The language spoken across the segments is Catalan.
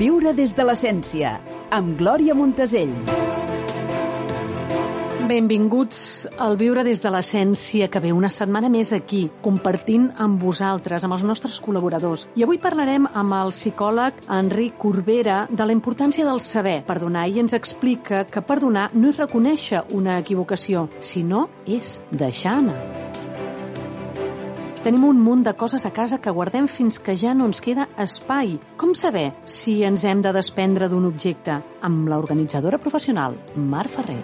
Viure des de l'essència, amb Glòria Montesell. Benvinguts al Viure des de l'Essència, que ve una setmana més aquí, compartint amb vosaltres, amb els nostres col·laboradors. I avui parlarem amb el psicòleg Enric Corbera de la importància del saber perdonar i ens explica que perdonar no és reconèixer una equivocació, sinó és deixar anar. Tenim un munt de coses a casa que guardem fins que ja no ens queda espai. Com saber si ens hem de desprendre d'un objecte? Amb l'organitzadora professional, Mar Ferrer.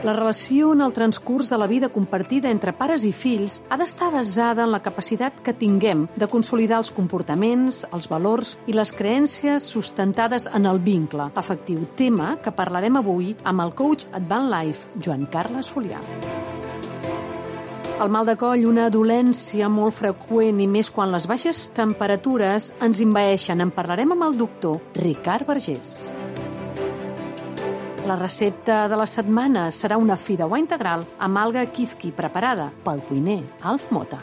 La relació en el transcurs de la vida compartida entre pares i fills ha d'estar basada en la capacitat que tinguem de consolidar els comportaments, els valors i les creències sustentades en el vincle afectiu, tema que parlarem avui amb el coach Advan Life, Joan Carles Folià. El mal de coll, una dolència molt freqüent i més quan les baixes temperatures ens invaeixen. En parlarem amb el doctor Ricard Vergés. La recepta de la setmana serà una fideuà integral amb alga kizki preparada pel cuiner Alf Mota.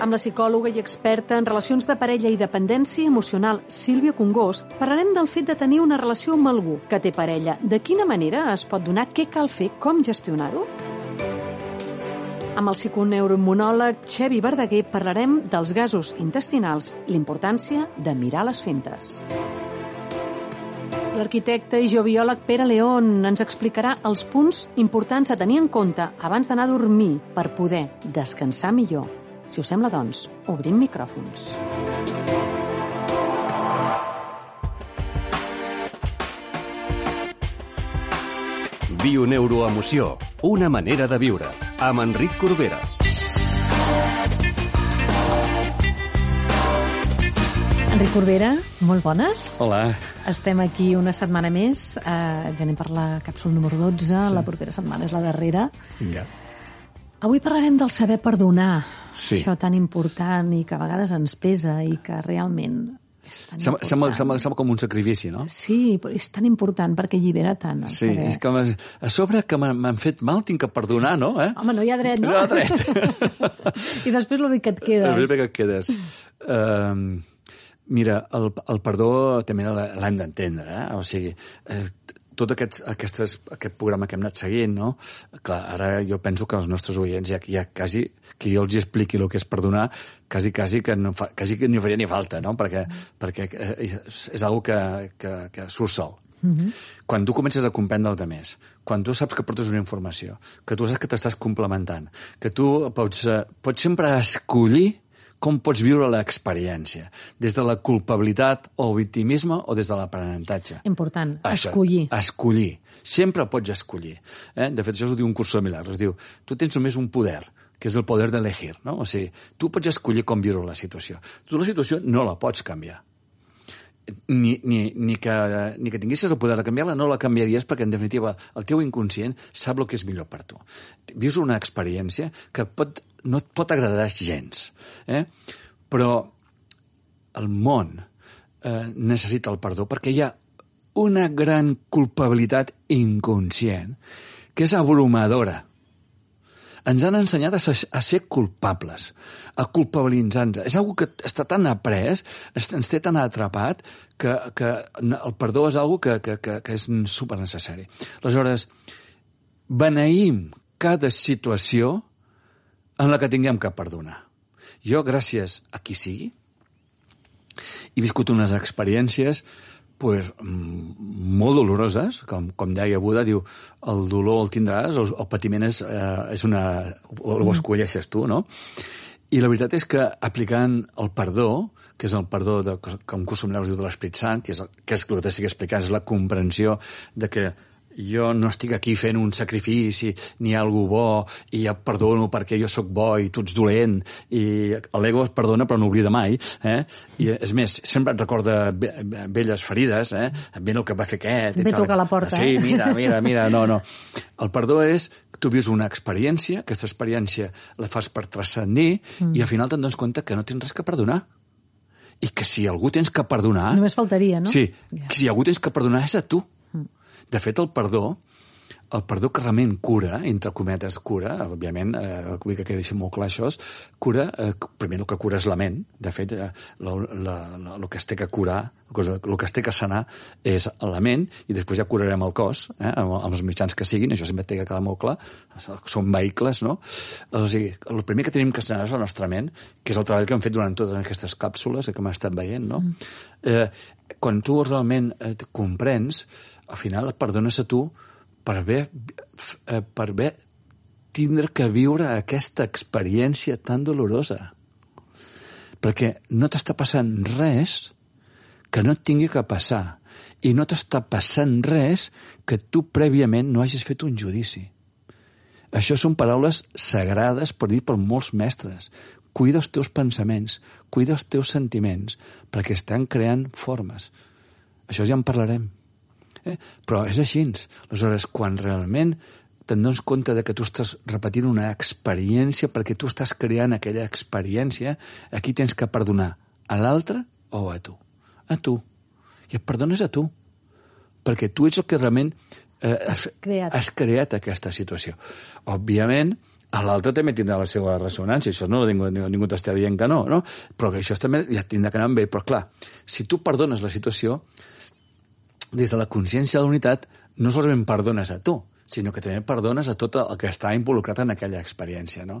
Amb la psicòloga i experta en relacions de parella i dependència emocional Sílvia Congós parlarem del fet de tenir una relació amb algú que té parella, de quina manera es pot donar, què cal fer, com gestionar-ho? Amb el psiconeuroimmunòleg Xevi Verdaguer parlarem dels gasos intestinals l'importància de mirar les fentes. L'arquitecte i geobiòleg Pere León ens explicarà els punts importants a tenir en compte abans d'anar a dormir per poder descansar millor. Si us sembla, doncs, obrim micròfons. Bioneuroemoció, una manera de viure, amb Enric Corbera. Enric Corbera, molt bones. Hola. Estem aquí una setmana més. Eh, ja anem per la càpsula número 12. Sí. La propera setmana és la darrera. Vinga. Avui parlarem del saber perdonar. Sí. Això tan important i que a vegades ens pesa i que realment Sembla, sembla, sembla, sembla com un sacrifici, no? Sí, però és tan important perquè allibera tant Sí, saber. és que a sobre que m'han fet mal tinc que perdonar, no? Eh? Home, no hi ha dret, no? No hi ha dret. I després lo bé que et quedes. És que et quedes. Uh, mira, el, el perdó també l'hem d'entendre, eh? O sigui, eh, tot aquests, aquestes, aquest programa que hem anat seguint, no? Clar, ara jo penso que els nostres oients ja, ja quasi que jo els expliqui el que és perdonar, quasi, quasi que no, fa, quasi que no faria ni falta, no? Perquè, perquè eh, és, és una que, que, que surt sol. Mm -hmm. Quan tu comences a comprendre els altres, quan tu saps que portes una informació, que tu saps que t'estàs complementant, que tu pots, eh, pots sempre escollir com pots viure l'experiència, des de la culpabilitat o victimisme o des de l'aprenentatge. Important, Això, escollir. Escollir. Sempre pots escollir. Eh? De fet, això ho diu un curs de milagros. Diu, tu tens només un poder, que és el poder d'elegir. No? O sigui, tu pots escollir com viure la situació. Tu la situació no la pots canviar. Ni, ni, ni, que, ni que tinguessis el poder de canviar-la, no la canviaries perquè, en definitiva, el teu inconscient sap el que és millor per tu. Vius una experiència que pot, no et pot agradar gens, eh? però el món eh, necessita el perdó perquè hi ha una gran culpabilitat inconscient que és abrumadora. Ens han ensenyat a ser, a ser culpables, a culpabilitzar-nos. És una que està tan après, ens té tan atrapat, que, que el perdó és una que, que, que, que és super necessari. Aleshores, beneïm cada situació en la que tinguem que perdonar. Jo, gràcies a qui sigui, he viscut unes experiències pues, mm, molt doloroses, com, com deia Buda, diu, el dolor el tindràs, el, el patiment és, eh, és una... ho, ho escolleixes tu, no? I la veritat és que aplicant el perdó, que és el perdó de, un curs diu de l'Esprit Sant, que és, que és el que t'estic explicant, és la comprensió de que jo no estic aquí fent un sacrifici ni algú bo i ja perdono perquè jo sóc bo i tu ets dolent i l'ego es perdona però no oblida mai eh? i és més, sempre et recorda ve- ve- velles ferides eh? ben el que va fer aquest Ve a la porta, sí, eh? mira, mira, mira, no, no el perdó és tu vius una experiència aquesta experiència la fas per transcendir mm. i al final te'n dones compte que no tens res que perdonar i que si algú tens que perdonar Només faltaria, no? Sí, Ja. si algú tens que perdonar és a tu. De fet, el perdó el perdó que realment cura, entre cometes cura, òbviament, eh, vull que quedi molt clar això, cura, eh, primer el que cura és la ment, de fet, eh, el que es té que curar, el que es té que sanar és la ment, i després ja curarem el cos, eh, amb, amb els mitjans que siguin, això sempre té que quedar molt clar, són vehicles, no? O sigui, el primer que tenim que sanar és la nostra ment, que és el treball que hem fet durant totes aquestes càpsules que hem estat veient, no? Mm. Eh, quan tu realment eh, comprens, al final et perdones a tu per haver, eh, per haver tindre que viure aquesta experiència tan dolorosa. Perquè no t'està passant res que no et tingui que passar. I no t'està passant res que tu prèviament no hagis fet un judici. Això són paraules sagrades per dir per molts mestres. Cuida els teus pensaments, cuida els teus sentiments, perquè estan creant formes. Això ja en parlarem. Eh? Però és així. Aleshores, quan realment te'n dones compte de que tu estàs repetint una experiència perquè tu estàs creant aquella experiència, aquí tens que perdonar a l'altre o a tu. A tu. I et perdones a tu. Perquè tu ets el que realment eh, has, creat. has creat aquesta situació. Òbviament, a l'altre també tindrà la seva ressonància, això no ningú, ningú t'està dient que no, no? però que això també ja tindrà que anar ell. Però clar, si tu perdones la situació, des de la consciència de la unitat, no solament perdones a tu, sinó que també perdones a tot el que està involucrat en aquella experiència. No,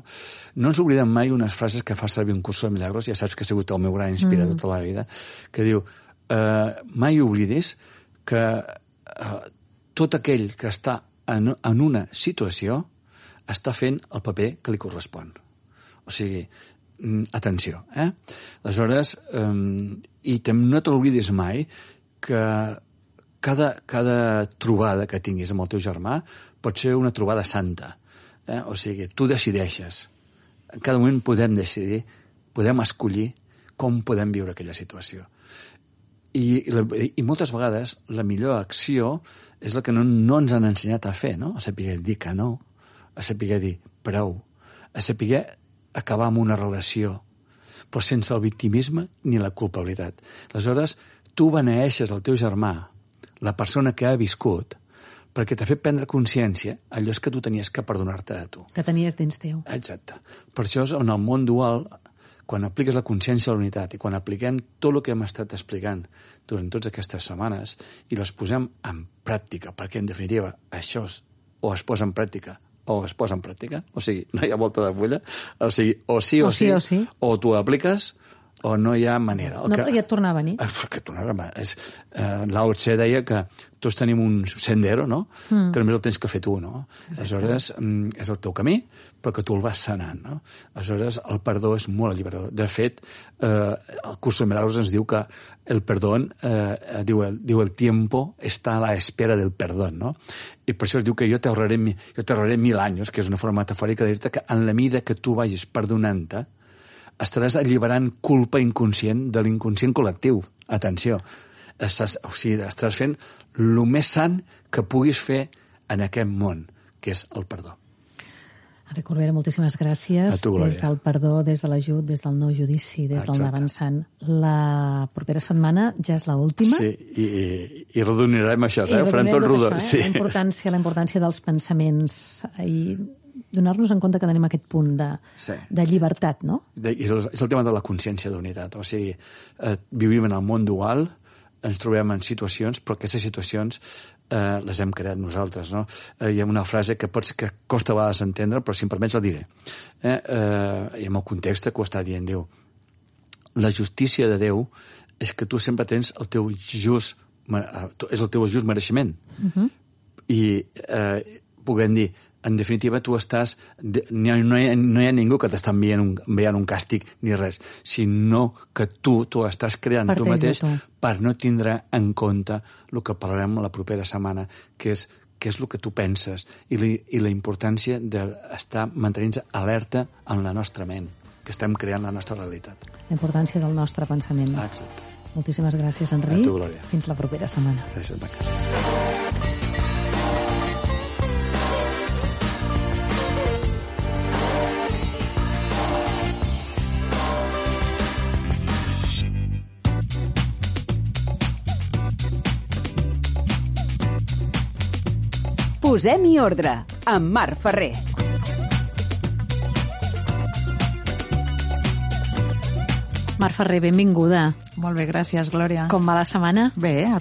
no ens oblidem mai unes frases que fa servir un curs de milagros, ja saps que ha sigut el meu gran inspirador mm. tota la vida, que diu, eh, mai oblidis que eh, tot aquell que està en, en una situació està fent el paper que li correspon. O sigui, mm, atenció, eh? Aleshores, eh, i no t'oblidis mai que cada, cada trobada que tinguis amb el teu germà pot ser una trobada santa. Eh? O sigui, tu decideixes. En cada moment podem decidir, podem escollir com podem viure aquella situació. I, i, la, i moltes vegades la millor acció és la que no, no ens han ensenyat a fer, no? a saber dir que no, a saber dir prou, a saber acabar amb una relació, però sense el victimisme ni la culpabilitat. Aleshores, tu beneeixes el teu germà la persona que ha viscut, perquè t'ha fet prendre consciència allò és que tu tenies que perdonar-te a tu. Que tenies dins teu. Exacte. Per això és en el món dual, quan apliques la consciència a la unitat i quan apliquem tot el que hem estat explicant durant totes aquestes setmanes i les posem en pràctica, perquè en definitiva això és, o es posa en pràctica o es posa en pràctica, o sigui, no hi ha volta de fulla, o sigui, o sí o, o sí, sí, o, sí. o tu apliques o no hi ha manera. El no, que, perquè et torna a venir. Eh, que tornava a venir. És, eh, Lao Tse deia que tots tenim un sendero, no? Mm. Que només el tens que fer tu, no? Exacte. Aleshores, mm, és el teu camí, però que tu el vas sanant, no? Aleshores, el perdó és molt alliberador. De fet, eh, el curs de Milagros ens diu que el perdó, eh, diu, el, diu el tiempo està a la espera del perdó, no? I per això es diu que jo t'ahorraré mil anys, que és una forma metafòrica de dir-te que en la mida que tu vagis perdonant-te, estaràs alliberant culpa inconscient de l'inconscient col·lectiu. Atenció, estàs, o sigui, estaràs fent el més sant que puguis fer en aquest món, que és el perdó. Enric Corbera, moltíssimes gràcies. Tu, des del perdó, des de l'ajut, des del no judici, des Exacte. del avançant. La propera setmana ja és l'última. Sí, i, i, i redonirem això, eh? Farem tot rodó. eh? sí. La importància, la importància dels pensaments i donar-nos en compte que tenim aquest punt de, sí. de llibertat, no? De, és, el, és el tema de la consciència d'unitat. O sigui, eh, vivim en el món dual, ens trobem en situacions, però aquestes situacions eh, les hem creat nosaltres. No? Eh, hi ha una frase que pot ser que costa a vegades entendre, però si em permets la diré. Eh, eh, I amb el context que ho està dient Déu. La justícia de Déu és que tu sempre tens el teu just, eh, és el teu just mereixement. Uh mhm. -huh. I eh, puguem dir, en definitiva, tu estàs... No hi, hi, no hi ha ningú que t'està enviant, un, enviant un càstig ni res, sinó que tu, tu estàs creant Parteix tu mateix tu. per no tindre en compte el que parlarem la propera setmana, que és què és el que tu penses i, li, i la importància d'estar mantenint-se alerta en la nostra ment, que estem creant la nostra realitat. La importància del nostre pensament. Ah, exacte. Moltíssimes gràcies, Enric. A tu, Glòria. Fins la propera setmana. Gràcies, Maca. Posem-hi ordre, amb Marc Ferrer. Marc Ferrer, benvinguda. Molt bé, gràcies, Glòria. Com va la setmana? Bé, a,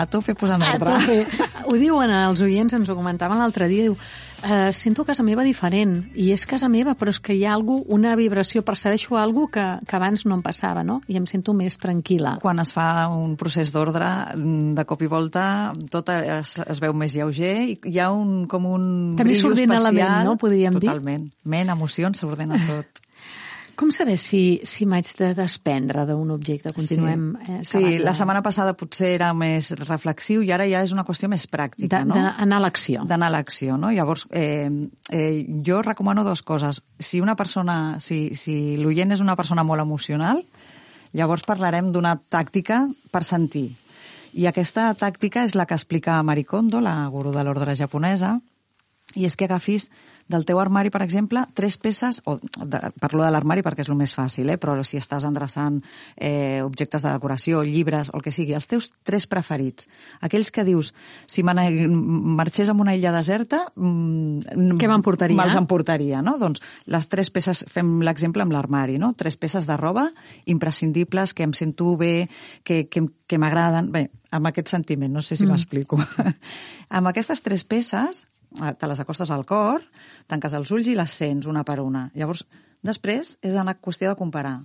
a tope posant A ordre. tope. Ho diuen els oients, ens ho comentaven l'altre dia, diu, eh, sento casa meva diferent, i és casa meva, però és que hi ha algú, una vibració, percebeixo algú que, que abans no em passava, no? I em sento més tranquil·la. Quan es fa un procés d'ordre, mm, de cop i volta, tot es, es veu més lleuger i hi ha un, com un També brillo s'ordena la ment, especial. no? Podríem dir. Totalment. Ment, emocions, s'ordena tot. Com saber si, si m'haig de desprendre d'un objecte? Continuem sí, eh, sí la setmana passada potser era més reflexiu i ara ja és una qüestió més pràctica, de- no? d'anar a l'acció. d'anar a l'acció, no? Llavors, eh, eh, jo recomano dues coses. Si una persona, si, si l'oient és una persona molt emocional, llavors parlarem d'una tàctica per sentir. I aquesta tàctica és la que explica Marie Kondo, la gurú de l'ordre japonesa, i és que agafis del teu armari, per exemple, tres peces, o de, parlo de l'armari perquè és el més fàcil, eh? però si estàs endreçant eh, objectes de decoració, llibres, o el que sigui, els teus tres preferits, aquells que dius, si me marxés amb una illa deserta... Mm, Què m'emportaria? Me'ls emportaria, no? Doncs les tres peces, fem l'exemple amb l'armari, no? Tres peces de roba imprescindibles, que em sento bé, que, que, que m'agraden... Bé, amb aquest sentiment, no sé si Mm. m'explico. amb aquestes tres peces, te les acostes al cor, tanques els ulls i les sents una per una. Llavors, després és una qüestió de comparar.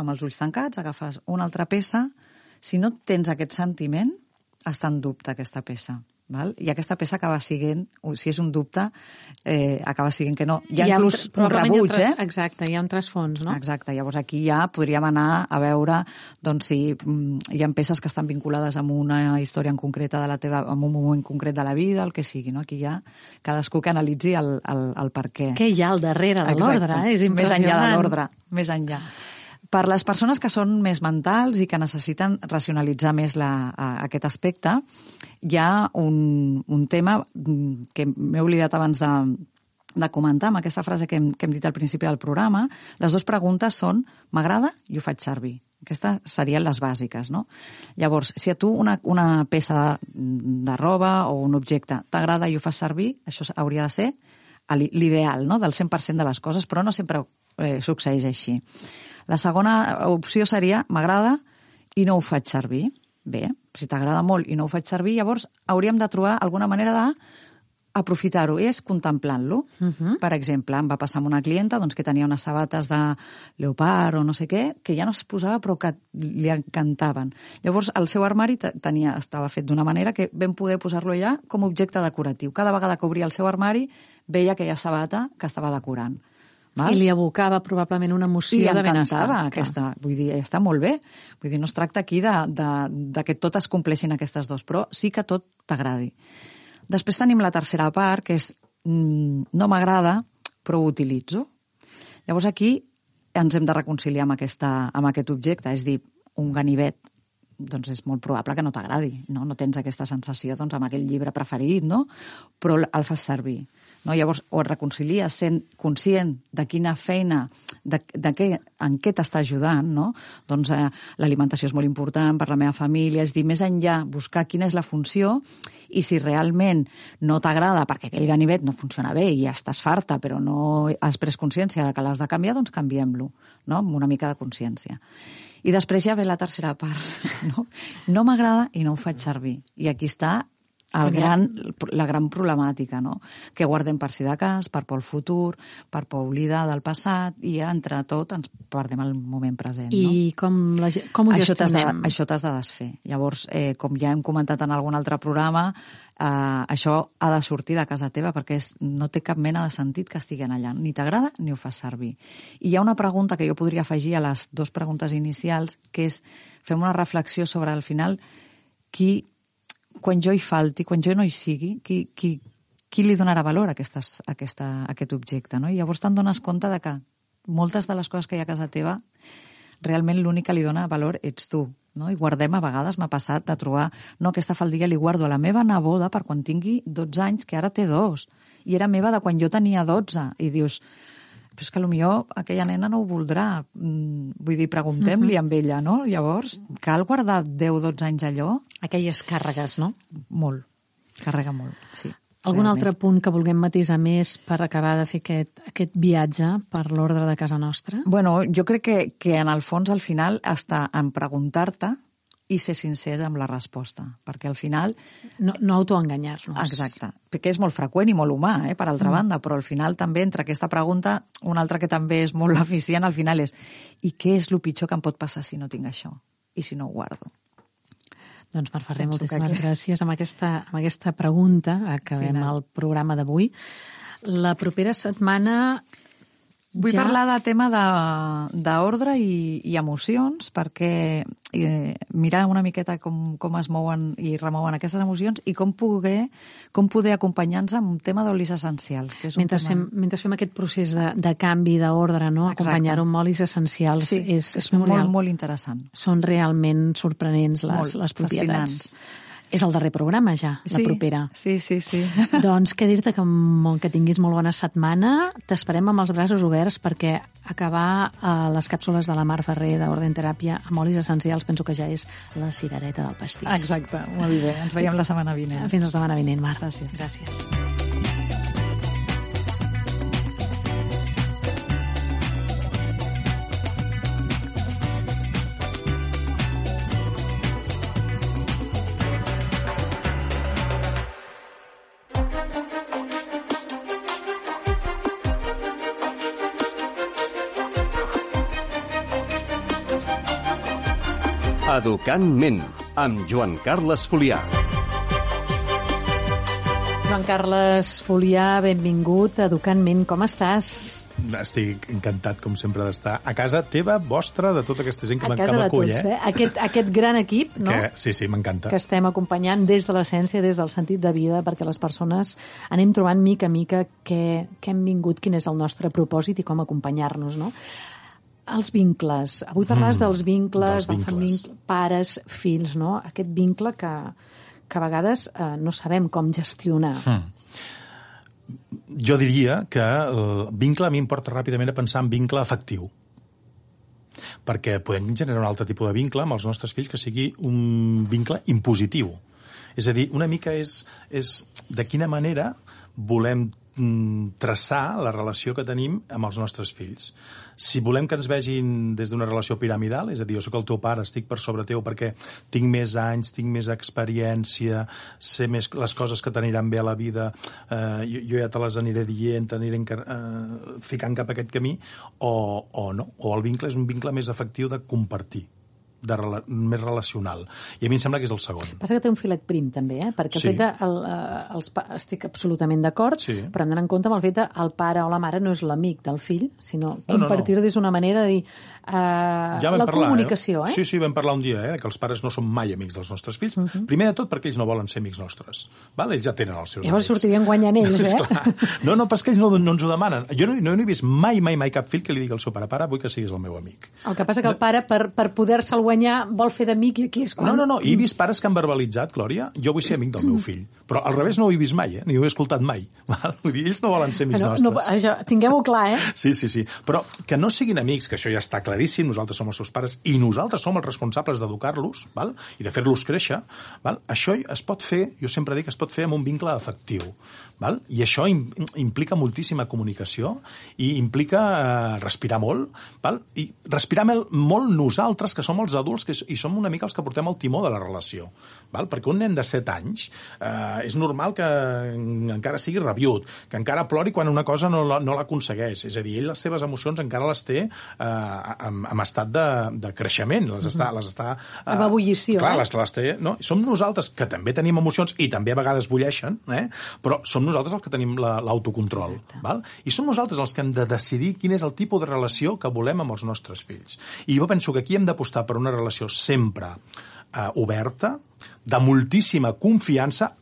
Amb els ulls tancats agafes una altra peça. Si no tens aquest sentiment, està en dubte aquesta peça. Val? I aquesta peça acaba sent, si és un dubte, eh, acaba sent que no. Hi ha, inclús un probablement hi ha rebuig, tras- eh? Exacte, hi ha un trasfons, no? Exacte, llavors aquí ja podríem anar a veure doncs, si mm, hi ha peces que estan vinculades amb una història en concreta de la teva, amb un moment concret de la vida, el que sigui, no? Aquí ja cadascú que analitzi el, el, el per què. Què hi ha al darrere de l'ordre? eh? És Més impressionant. enllà de l'ordre, més enllà. Per les persones que són més mentals i que necessiten racionalitzar més la, a, aquest aspecte, hi ha un, un tema mm, que m'he oblidat abans de, de comentar amb aquesta frase que hem, que hem dit al principi del programa. Les dues preguntes són m'agrada i ho faig servir. Aquestes serien les bàsiques, no? Llavors, si a tu una, una peça de, roba o un objecte t'agrada i ho fas servir, això hauria de ser l'ideal, no?, del 100% de les coses, però no sempre eh, succeeix així. La segona opció seria m'agrada i no ho faig servir. Bé, si t'agrada molt i no ho faig servir, llavors hauríem de trobar alguna manera de aprofitar-ho és contemplant-lo. Uh -huh. Per exemple, em va passar amb una clienta doncs, que tenia unes sabates de leopard o no sé què, que ja no es posava però que li encantaven. Llavors, el seu armari te- tenia, estava fet d'una manera que vam poder posar-lo allà com a objecte decoratiu. Cada vegada que obria el seu armari veia aquella sabata que estava decorant. Val? I li abocava probablement una emoció I de benestar. clar. aquesta. Vull dir, està molt bé. Vull dir, no es tracta aquí de, de, de que tot es compleixin aquestes dos, però sí que tot t'agradi. Després tenim la tercera part, que és mm, no m'agrada, però ho utilitzo. Llavors aquí ens hem de reconciliar amb, aquesta, amb aquest objecte, és dir, un ganivet doncs és molt probable que no t'agradi, no? no tens aquesta sensació doncs, amb aquell llibre preferit, no? però el fas servir. No? Llavors, o et reconcilies sent conscient de quina feina, de, de què, en què t'està ajudant, no? doncs eh, l'alimentació és molt important per la meva família, és dir, més enllà, buscar quina és la funció i si realment no t'agrada perquè aquell ganivet no funciona bé i ja estàs farta però no has pres consciència de que l'has de canviar, doncs canviem-lo, no? amb una mica de consciència. I després ja ve la tercera part. No, no m'agrada i no ho faig servir. I aquí està el gran, la gran problemàtica, no? que guardem per si de cas, per por al futur, per por oblidar del passat, i entre tot ens perdem el moment present. no? I com, la, com ho això t'has de, gestionem? això t'has de desfer. Llavors, eh, com ja hem comentat en algun altre programa, eh, això ha de sortir de casa teva perquè és, no té cap mena de sentit que estiguen allà. Ni t'agrada ni ho fas servir. I hi ha una pregunta que jo podria afegir a les dues preguntes inicials, que és, fem una reflexió sobre, al final, qui, quan jo hi falti, quan jo no hi sigui, qui, qui, qui li donarà valor a, aquestes, a, aquesta, a aquest objecte. No? I llavors te'n dones compte de que moltes de les coses que hi ha a casa teva realment l'únic que li dona valor ets tu. No? I guardem, a vegades m'ha passat de trobar no, aquesta faldilla li guardo a la meva neboda per quan tingui 12 anys, que ara té dos. I era meva de quan jo tenia 12. I dius, però és que potser aquella nena no ho voldrà. Mm, vull dir, preguntem-li amb ella, no? Llavors, cal guardar 10-12 anys allò? Aquelles càrregues, no? Molt. Carrega molt, sí. Algun realment. altre punt que vulguem matisar més per acabar de fer aquest, aquest viatge per l'ordre de casa nostra? Bueno, jo crec que, que en el fons, al final, està en preguntar-te i ser sincers amb la resposta, perquè al final No, no autoenganyar-nos. Exacte, perquè és molt freqüent i molt humà, eh, per altra mm. banda, però al final també entre aquesta pregunta, una altra que també és molt eficient, al final és i què és el pitjor que em pot passar si no tinc això? I si no ho guardo? Doncs Marc Ferrer, Penso que moltíssimes aquí- gràcies. Amb aquesta, amb aquesta pregunta acabem Final. el programa d'avui. La propera setmana... Vull ja... parlar de tema d'ordre i, i emocions, perquè eh, mirar una miqueta com, com es mouen i remouen aquestes emocions i com poder, com poder acompanyar-nos amb un tema d'olis essencials. Que és un Mentre tema... fem, mentre fem aquest procés de, de canvi d'ordre, no? Acompanyar-ho amb olis essencials Sí, és, és, és molt, memorial. molt interessant. Són realment sorprenents les, Molt les propietats. fascinants. És el darrer programa ja, la sí, propera. Sí, sí, sí. Doncs què dir-te que, que tinguis molt bona setmana. T'esperem amb els braços oberts perquè acabar eh, les càpsules de la Mar Ferrer d'Orden Teràpia amb olis essencials penso que ja és la cirereta del pastís. Exacte, molt bé. Ens veiem la setmana vinent. Fins la setmana vinent, Mar. Gràcies. Gràcies. Educant ment, amb Joan Carles Folià. Joan Carles Folià, benvingut a Educant Ment. Com estàs? Estic encantat, com sempre, d'estar a casa teva, vostra, de tota aquesta gent que A m'ac- casa que de m'acull, tots, eh? eh? Aquest, aquest gran equip, no? Que, sí, sí, m'encanta. que estem acompanyant des de l'essència, des del sentit de vida, perquè les persones anem trobant mica a mica què, què hem vingut, quin és el nostre propòsit i com acompanyar-nos, no? Els vincles. Avui parlaràs Mm, dels vincles, dels del vincles. famili- pares, fills, no? Aquest vincle que, que a vegades eh, no sabem com gestionar. Mm. Jo diria que el vincle a mi em porta ràpidament a pensar en vincle afectiu perquè podem generar un altre tipus de vincle amb els nostres fills que sigui un vincle impositiu. És a dir, una mica és, és de quina manera volem mm, traçar la relació que tenim amb els nostres fills. Si volem que ens vegin des d'una relació piramidal, és a dir, jo sóc el teu pare, estic per sobre teu perquè tinc més anys, tinc més experiència, sé més les coses que t'aniran bé a la vida, eh, jo, jo ja te les aniré dient, t'aniré eh, ficant cap a aquest camí, o, o no, o el vincle és un vincle més efectiu de compartir de rela més relacional. I a mi em sembla que és el segon. Passa que té un filet prim, també, eh? perquè Sí. el fet de... El, eh, els, pa- estic absolutament d'acord, Sí. però hem d'anar en compte amb el fet de el pare o la mare no és l'amic del fill, sinó No, no, no. des d'una manera de dir Ja vam la parlar, comunicació, eh? Sí, sí, vam parlar un dia, eh, que els pares no són mai amics dels nostres fills. Uh -huh. Primer de tot perquè ells no volen ser amics nostres. Val? Ells ja tenen els seus Llavors amics. sortirien guanyant ells, eh? Esclar. No, no, però que ells no, no ens ho demanen. Jo no, no, no he vist mai, mai, mai cap fill que li digui al seu pare, pare, vull que siguis el meu amic. El que passa que el pare, per, per poder-se'l guanyar, vol fer d'amic i aquí és quan... No, no, no, he vist pares que han verbalitzat, Glòria, jo vull ser amic del meu fill. Però al revés no ho he vist mai, eh? ni ho he escoltat mai. Val? Vull dir, ells no volen ser amics no, nostres. no, això, tinguem-ho clar, eh? Sí, sí, sí. Però que no siguin amics, que això ja està claríssim, nosaltres som els seus pares i nosaltres som els responsables d'educar-los i de fer-los créixer, val? això es pot fer, jo sempre dic que es pot fer amb un vincle afectiu. Val? I això im implica moltíssima comunicació i implica eh, respirar molt, val? i respirar molt nosaltres, que som els adults que, i som una mica els que portem el timó de la relació. Val? Perquè un nen de 7 anys eh, és normal que encara sigui rabiut, que encara plori quan una cosa no, la- no l'aconsegueix. És a dir, ell les seves emocions encara les té eh, en, en estat de, de creixement, les està... Les està eh, Amb ebullició, Clar, eh? les, les té... No? Som nosaltres que també tenim emocions i també a vegades bulleixen, eh? però som nosaltres els que tenim la- l'autocontrol. val? I som nosaltres els que hem de decidir quin és el tipus de relació que volem amb els nostres fills. I jo penso que aquí hem d'apostar per una relació sempre eh, oberta, de moltíssima confiança,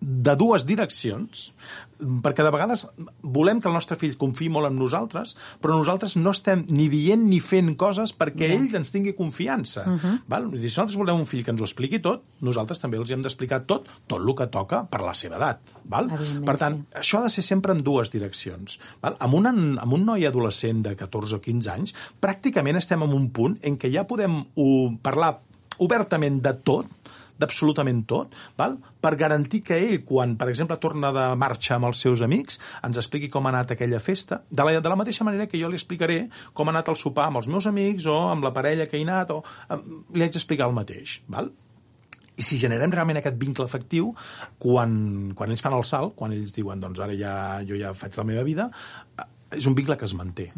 de dues direccions, perquè de vegades volem que el nostre fill confiï molt en nosaltres, però nosaltres no estem ni dient ni fent coses perquè ell ens tingui confiança. Uh -huh. val? Si nosaltres volem un fill que ens ho expliqui tot, nosaltres també els hem d'explicar tot, tot el que toca per la seva edat. Val? Per tant, sí. això ha de ser sempre en dues direccions. Val? Amb, un, amb un noi adolescent de 14 o 15 anys, pràcticament estem en un punt en què ja podem uh, parlar obertament de tot, d'absolutament tot, val? per garantir que ell, quan, per exemple, torna de marxa amb els seus amics, ens expliqui com ha anat aquella festa, de la, de la mateixa manera que jo li explicaré com ha anat el sopar amb els meus amics o amb la parella que he anat, o li haig d'explicar el mateix. Val? I si generem realment aquest vincle efectiu, quan, quan ells fan el salt, quan ells diuen, doncs ara ja, jo ja faig la meva vida, eh, és un vincle que es manté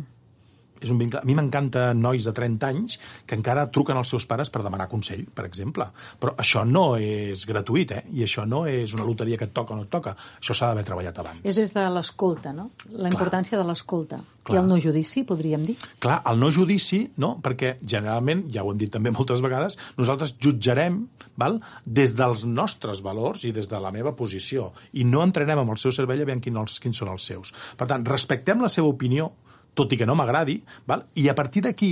és un vincle... A mi m'encanta nois de 30 anys que encara truquen als seus pares per demanar consell, per exemple. Però això no és gratuït, eh? I això no és una loteria que et toca o no et toca. Això s'ha d'haver treballat abans. És des de l'escolta, no? La importància de l'escolta. I el no judici, podríem dir? Clar, el no judici, no? Perquè generalment, ja ho hem dit també moltes vegades, nosaltres jutjarem val? des dels nostres valors i des de la meva posició. I no entrenem amb el seu cervell a veure quins, quins són els seus. Per tant, respectem la seva opinió, tot i que no m'agradi, val? i a partir d'aquí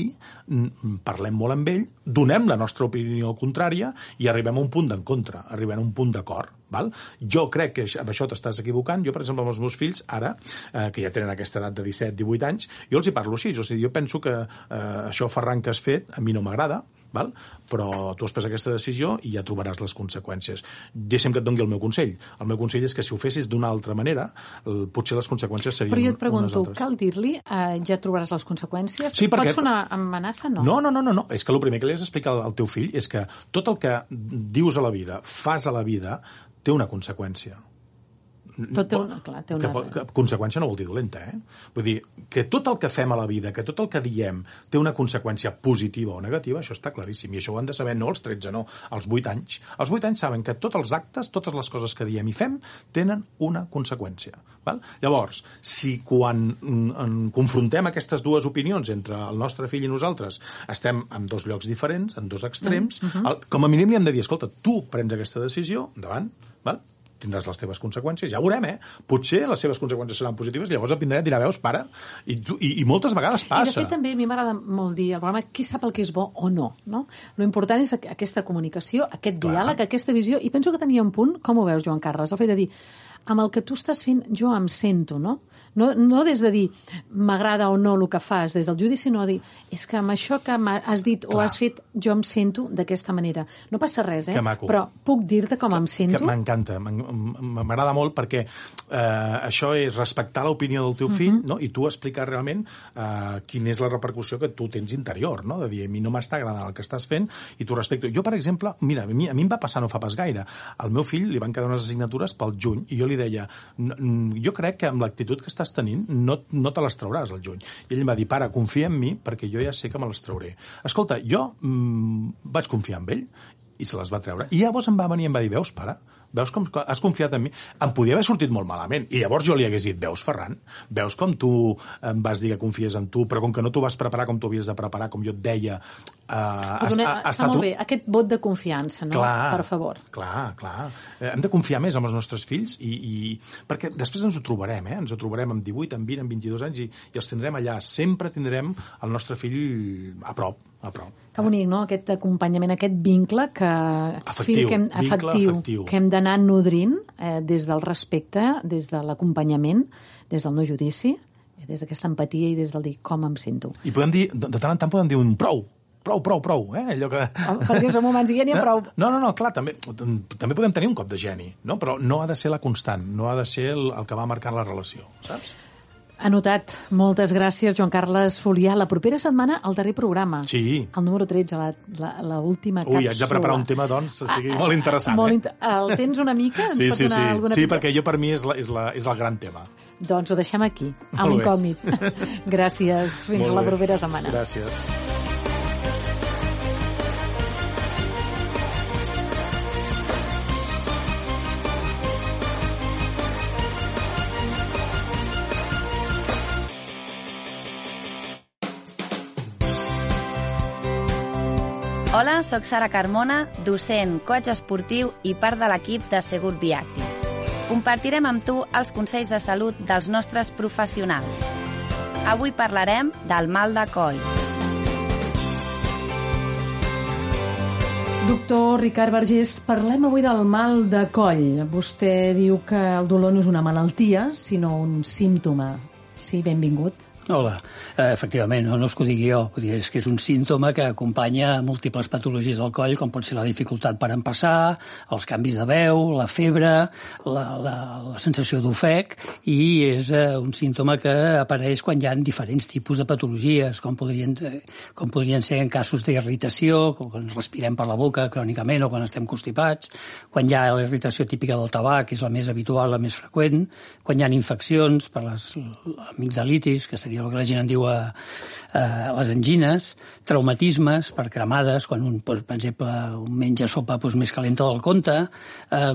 parlem molt amb ell, donem la nostra opinió contrària i arribem a un punt d'encontre, arribem a un punt d'acord. Val? Jo crec que amb això t'estàs equivocant. Jo, per exemple, amb els meus fills, ara, eh, que ja tenen aquesta edat de 17-18 anys, jo els hi parlo així. O sigui, jo penso que eh, això, Ferran, que has fet, a mi no m'agrada, val? però tu has pres aquesta decisió i ja trobaràs les conseqüències. Deixa'm que et doni el meu consell. El meu consell és que si ho fessis d'una altra manera, el, potser les conseqüències serien Però jo et pregunto, cal dir-li eh, ja trobaràs les conseqüències? Sí, perquè... Pot sonar amenaça? No. no, no, no, no, no. És que el primer que li has d'explicar al teu fill és que tot el que dius a la vida, fas a la vida, té una conseqüència. Tot té una, clar, té una... Que, que, conseqüència no vol dir dolenta, eh? Vull dir, que tot el que fem a la vida, que tot el que diem té una conseqüència positiva o negativa, això està claríssim. I això ho han de saber no als 13, no, als 8 anys. Als 8 anys saben que tots els actes, totes les coses que diem i fem, tenen una conseqüència. Val? Llavors, si quan mm, en, confrontem aquestes dues opinions entre el nostre fill i nosaltres estem en dos llocs diferents, en dos extrems, mm -hmm. el, com a mínim li hem de dir, escolta, tu prens aquesta decisió, endavant, val? Tindràs les teves conseqüències. Ja ho veurem, eh? Potser les seves conseqüències seran positives, llavors el Pindaret dirà, veus, pare, i, tu, i, i moltes vegades passa. I de fet també a mi m'agrada molt dir al programa qui sap el que és bo o no, no? Lo important és aquesta comunicació, aquest Clar. diàleg, aquesta visió, i penso que tenia un punt, com ho veus, Joan Carles, el fet de dir, amb el que tu estàs fent jo em sento, no? No, no des de dir m'agrada o no el que fas, des del judici, no dir és que amb això que has dit Clar. o has fet jo em sento d'aquesta manera. No passa res, eh? Però puc dir-te com em sento? M'encanta, m'agrada molt perquè eh, això és respectar l'opinió del teu fill uh. -huh. no? i tu explicar realment eh, quina és la repercussió que tu tens interior, no? de dir, a mi no m'està agradant el que estàs fent i tu respecto. Jo, per exemple, mira, a mi, a mi em va passar no fa pas gaire. Al meu fill li van quedar unes assignatures pel juny i jo li deia, jo crec que amb l'actitud que estàs estàs tenint no, no te les trauràs al juny. I ell em va dir, pare, confia en mi perquè jo ja sé que me les trauré. Escolta, jo mmm, vaig confiar en ell i se les va treure. I llavors em va venir i em va dir, veus, pare, veus com has confiat en mi? Em podia haver sortit molt malament. I llavors jo li hagués dit, veus, Ferran, veus com tu em vas dir que confies en tu, però com que no t'ho vas preparar com t'ho havies de preparar, com jo et deia... Uh, has, ha, ha, està molt bé, aquest vot de confiança, no? Clar, per favor. Clar, clar. Eh, hem de confiar més en els nostres fills i, i... perquè després ens ho trobarem, eh? Ens ho trobarem amb 18, amb 20, amb 22 anys i, i els tindrem allà. Sempre tindrem el nostre fill a prop a prop. Que bonic, no?, aquest acompanyament, aquest vincle que, efectiu, que hem, efectiu, efectiu. que hem d'anar nodrint eh, des del respecte, des de l'acompanyament, des del no judici, eh, des d'aquesta empatia i des del dir com em sento. I podem dir, de, de tant en tant podem dir un prou, prou, prou, prou, eh? Allò que... Oh, perquè som humans i ja n'hi ha prou. No, no, no, clar, també, també podem tenir un cop de geni, no? però no ha de ser la constant, no ha de ser el, el que va marcar la relació, saps? Anotat. Moltes gràcies, Joan Carles Folià. La propera setmana, el darrer programa. Sí. El número 13, l'última càpsula. Ui, haig de preparar un tema, doncs, o sigui, ah, molt interessant. Molt eh? inter... El tens una mica? Ens sí, sí, donar sí. alguna sí, perquè jo per mi és, la, és, la, és el gran tema. Doncs ho deixem aquí, a l'incògnit. gràcies. Fins la propera setmana. Gràcies. Sóc Sara Carmona, docent, coach esportiu i part de l'equip de Segur Viacti. Compartirem amb tu els consells de salut dels nostres professionals. Avui parlarem del mal de coll. Doctor Ricard Vergés, parlem avui del mal de coll. Vostè diu que el dolor no és una malaltia, sinó un símptoma. Sí, benvingut. Hola, eh, efectivament, no, no és que ho digui jo, dir, és que és un símptoma que acompanya múltiples patologies del coll, com pot ser la dificultat per empassar, els canvis de veu, la febre, la, la, la sensació d'ofec, i és eh, un símptoma que apareix quan hi ha diferents tipus de patologies, com podrien, eh, com podrien ser en casos d'irritació, quan respirem per la boca crònicament o quan estem constipats, quan hi ha la irritació típica del tabac, que és la més habitual, la més freqüent, quan hi ha infeccions per les amigdalitis, que seria el que la gent en diu a, a les angines, traumatismes per cremades, quan un, doncs, per exemple, un menja sopa doncs, més calenta del compte, eh,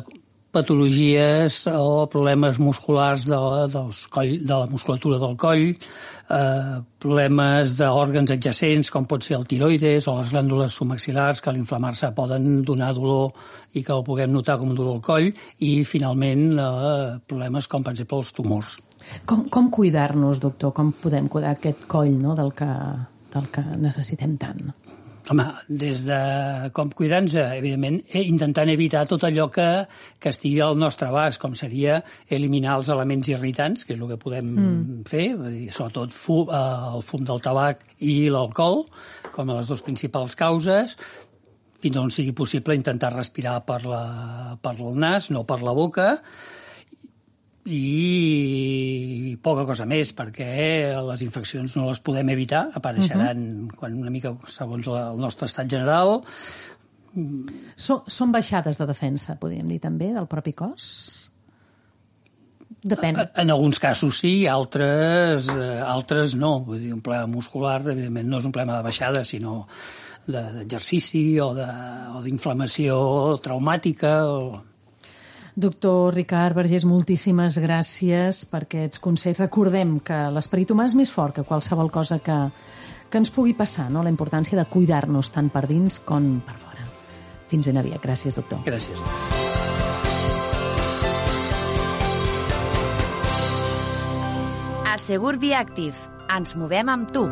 patologies o problemes musculars de, dels coll, de la musculatura del coll, eh, problemes d'òrgans adjacents com pot ser el tiroides o les glàndules submaxilars que a l'inflamar-se poden donar dolor i que ho puguem notar com dolor al coll i finalment eh, problemes com per exemple els tumors. Com, com cuidar-nos, doctor? Com podem cuidar aquest coll no, del, que, del que necessitem tant? Home, des de com cuidar-nos, evidentment, eh, intentant evitar tot allò que, que estigui al nostre abast, com seria eliminar els elements irritants, que és el que podem mm. fer, dir, sobretot fum, eh, el fum del tabac i l'alcohol, com a les dues principals causes, fins on sigui possible intentar respirar per, la, per el nas, no per la boca, i poca cosa més, perquè les infeccions no les podem evitar, apareixeran uh -huh. quan una mica segons el nostre estat general. Són, són baixades de defensa, podríem dir també, del propi cos? Depèn. En, alguns casos sí, altres, eh, altres no. Vull dir, un problema muscular, evidentment, no és un problema de baixada, sinó d'exercici o d'inflamació traumàtica o Doctor Ricard Vergés, moltíssimes gràcies per aquests consells. Recordem que l'esperit humà és més fort que qualsevol cosa que, que ens pugui passar, no? la importància de cuidar-nos tant per dins com per fora. Fins ben aviat. Gràcies, doctor. Gràcies. A Segur Viactiv. Ens movem amb tu.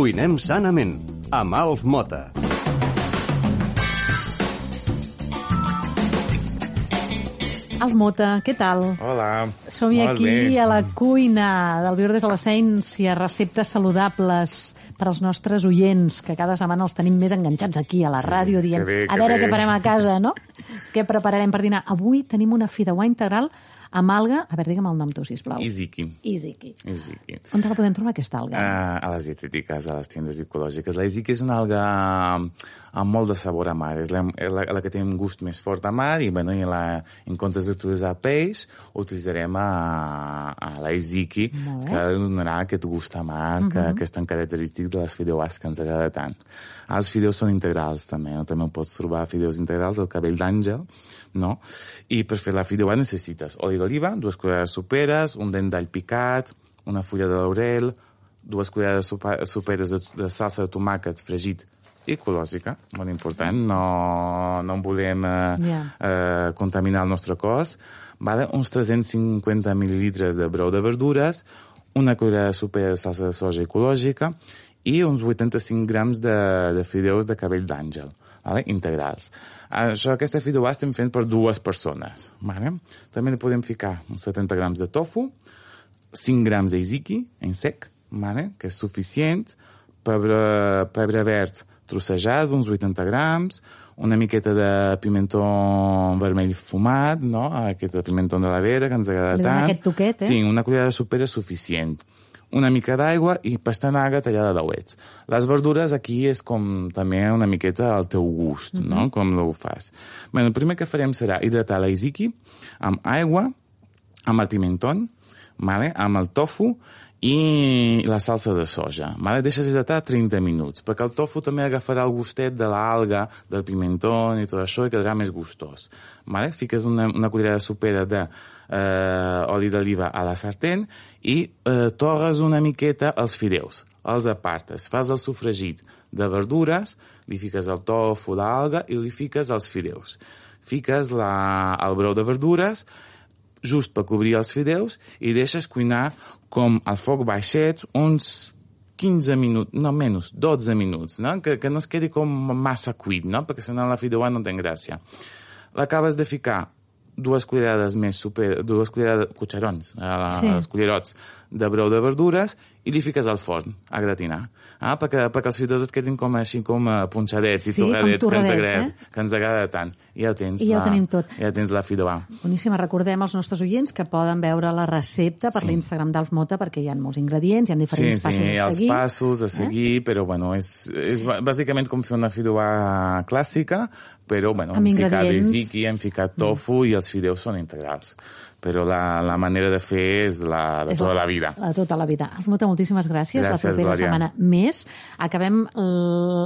Cuinem sanament, amb Alf Mota. Alf Mota, què tal? Hola, Som molt aquí bé. a la cuina del Viure des de l'Essència, receptes saludables per als nostres oients, que cada setmana els tenim més enganxats aquí a la Sí, ràdio, dient que bé, a veure bé." què farem a casa, no? què prepararem per dinar? Avui tenim una fideuà integral amb alga... A veure, digue'm el nom tu, sisplau. Iziki. Iziki. Iziki. On te la podem trobar, aquesta alga? Uh, a les dietétiques, a les tendes ecològiques. La Iziki és una alga amb molt de sabor a mar. És la, la, la que té un gust més fort a mar i, bueno, i la, en comptes d'utilitzar peix, utilitzarem a, a la Iziki, que donarà aquest gust a mar, uh -huh. que, que és tan característic de les fideuàs que ens agrada tant. Els fideus són integrals, també. No? També pots trobar fideus integrals del cabell d'àngel, no? I per fer la fideuà necessites oli d'oliva, dues cullerades soperes, un dent d'all picat, una fulla de laurel, dues cullerades soperes de, de salsa de tomàquet fregit i ecològica, molt important, no, no volem eh, Ja. eh, contaminar el nostre cos, vale? uns 350 mil·lilitres de brou de verdures, una cullerada sopera de salsa de soja ecològica i uns 85 grams de, de fideus de cabell d'àngel, vale? integrals. Això, aquesta fideuà estem fent per dues persones. Vale? També hi podem ficar uns 70 grams de tofu, 5 grams d'iziki en sec, vale? que és suficient, pebre, pebre verd trossejat, uns 80 grams, una miqueta de pimentó vermell fumat, no? aquest pimentó de la vera, que ens agrada Li tant. aquest toquet, eh? Sí, una cullerada de sopera és suficient. Una mica d'aigua i pastanaga tallada de dauets. Les verdures aquí és com també una miqueta al teu gust, Mhm. no? Com ho fas. Bé, el primer que farem serà hidratar la iziki amb aigua, amb el pimentón, vale? amb el tofu i la salsa de soja. Vale? Deixes hidratar 30 minuts, perquè el tofu també agafarà el gustet de l'alga, del pimentó i tot això, i quedarà més gustós. Vale? Fiques una, una cullerada sopera de eh, oli d'oliva a la sartén i eh, torres una miqueta els fideus. Els apartes, fas el sofregit de verdures, li fiques el tofu, l'alga i li fiques els fideus. Fiques la, el brou de verdures, just per cobrir els fideus i deixes cuinar com al foc baixet uns 15 minuts, no menys, 12 minuts, no? que, que no es quedi com massa cuit, no? perquè si no la fideuà no té gràcia. L'acabes de ficar dues cullerades més super, dues cullerades, cucharons, Sí. sí. els cullerots de brou de verdures i li fiques al forn a gratinar. Ah, perquè, perquè els fideus et quedin com així com uh, punxadets i Sí, com torradets, que, ens torradets, agrada, eh? que ens agrada tant. I ja ho tens. I ja ho tenim tot. Ja tens la fideuà. Boníssima. Recordem als nostres oients que poden veure la recepta per Sí. l'Instagram d'Alf Mota perquè hi ha molts ingredients, hi ha Sí, diferents sí, passos a els seguir. passos a seguir, eh? però bueno, és, és bàsicament com fer una fideuà clàssica, però bueno, hem ficat ziki, hem ficat tofu i els fideus són integrals. Però la, la manera de fer és la de És tota la vida. La de tota la vida. Alf Mota, moltíssimes gràcies. Gràcies, la propera Glòria. setmana més. Acabem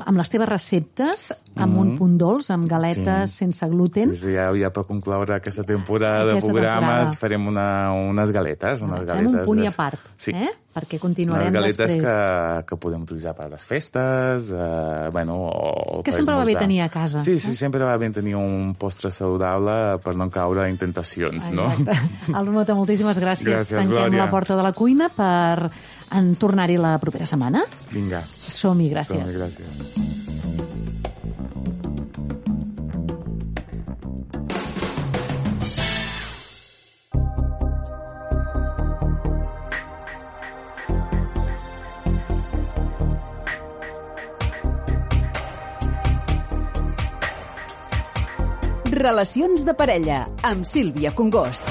amb les teves receptes, amb un punt dolç, amb galetes Mm-hmm. Sí. sense gluten. Sí, sí, ja, ja per concloure aquesta temporada Aquesta de programes temporada. farem una, unes galetes. Unes galetes un punt i a part, sí. eh? Perquè continuarem galetes després. que, que podem utilitzar per a les festes, eh, bueno, o, Que sempre va bé tenir a casa, Sí, eh? sí, sempre va bé tenir un postre saludable per no caure en tentacions, no? Exacte. Alf Mota, moltíssimes gràcies. Gràcies, Tanquem Glòria. la porta de la cuina per en tornar-hi la propera setmana. Vinga. Som-hi, gràcies. Som-hi, gràcies. Relacions de parella amb Sílvia Congost.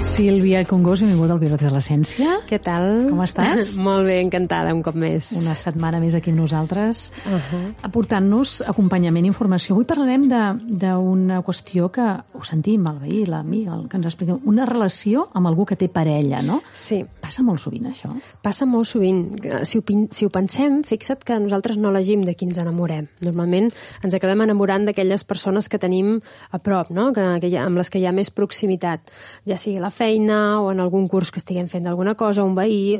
Sílvia Congost, benvinguda al Biblioteca de l'Essència. Què tal? Com estàs? Molt bé, encantada, un cop més. Una setmana més aquí amb nosaltres, Uh -huh. aportant-nos acompanyament i informació. Avui parlarem de- d'una qüestió que ho sentim, el veí, l'amic, el que ens explica, una relació amb algú que té parella, no? Sí, Passa molt sovint, això. passa molt sovint. Si ho, si ho pensem, fixa't que nosaltres no elegim de qui ens enamorem. Normalment ens acabem enamorant d'aquelles persones que tenim a prop, no? que, que ha, amb les que hi ha més proximitat, ja sigui a la feina o en algun curs que estiguem fent alguna cosa, un veí...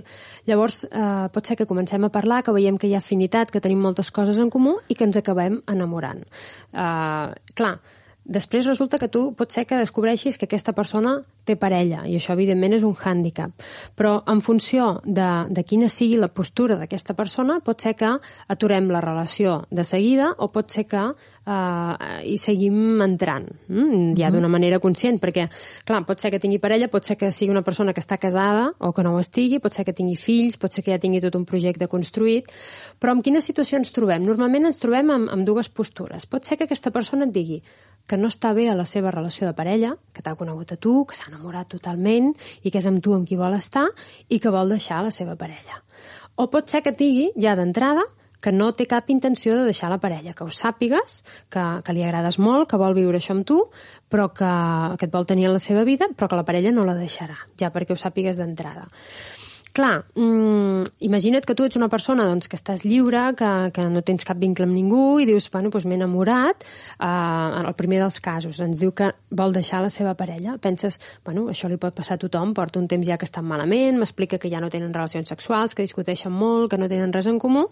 Llavors, eh, pot ser que comencem a parlar, que veiem que hi ha afinitat, que tenim moltes coses en comú i que ens acabem enamorant. Eh, clar, Després resulta que tu pot ser que descobreixis que aquesta persona té parella, i això evidentment és un hàndicap. Però en funció de, de quina sigui la postura d'aquesta persona, pot ser que aturem la relació de seguida o pot ser que eh, hi seguim entrant, mm? ja d'una manera conscient, perquè, clar, pot ser que tingui parella, pot ser que sigui una persona que està casada o que no ho estigui, pot ser que tingui fills, pot ser que ja tingui tot un projecte construït, però en quina situació ens trobem? Normalment ens trobem amb, amb dues postures. Pot ser que aquesta persona et digui que no està bé a la seva relació de parella, que t'ha conegut a tu, que s'ha enamorat totalment i que és amb tu amb qui vol estar i que vol deixar la seva parella. O pot ser que et digui, ja d'entrada, que no té cap intenció de deixar la parella, que ho sàpigues, que, que li agrades molt, que vol viure això amb tu, però que, que et vol tenir en la seva vida, però que la parella no la deixarà, ja perquè ho sàpigues d'entrada. Clar, mm, imagina't que tu ets una persona doncs, que estàs lliure, que, que no tens cap vincle amb ningú i dius, bueno, doncs m'he enamorat, eh, en el primer dels casos, ens diu que vol deixar la seva parella. Penses, bueno, això li pot passar a tothom, porta un temps ja que estan malament, m'explica que ja no tenen relacions sexuals, que discuteixen molt, que no tenen res en comú,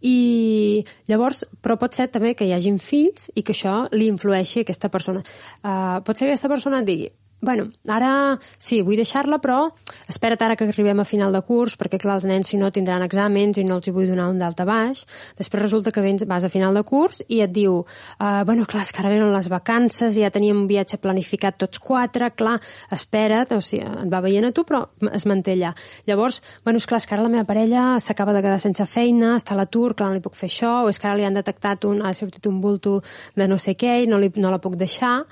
i llavors, però pot ser també que hi hagin fills i que això li influeixi a aquesta persona. Uh, pot ser que aquesta persona et digui, bueno, ara sí, vull deixar-la, però espera't ara que arribem a final de curs, perquè clar, els nens si no tindran exàmens i no els hi vull donar un d'alta baix. Després resulta que vens, vas a final de curs i et diu, uh, bueno, clar, és que ara venen les vacances, ja teníem un viatge planificat tots quatre, clar, espera't, o sigui, et va veient a tu, però es manté allà. Llavors, bueno, és clar, és que ara la meva parella s'acaba de quedar sense feina, està a l'atur, clar, no li puc fer això, o és que ara li han detectat un, ha sortit un bulto de no sé què i no, li, no la puc deixar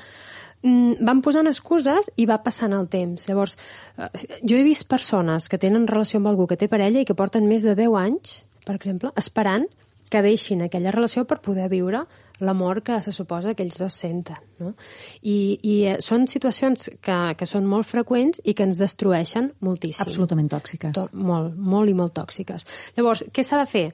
van posant excuses i va passant el temps. Llavors, eh, jo he vist persones que tenen relació amb algú que té parella i que porten més de 10 anys, per exemple, esperant que deixin aquella relació per poder viure l'amor que se suposa que ells dos senten. No? I, I eh, són situacions que, que són molt freqüents i que ens destrueixen moltíssim. Absolutament tòxiques. To molt, molt i molt tòxiques. Llavors, què s'ha de fer?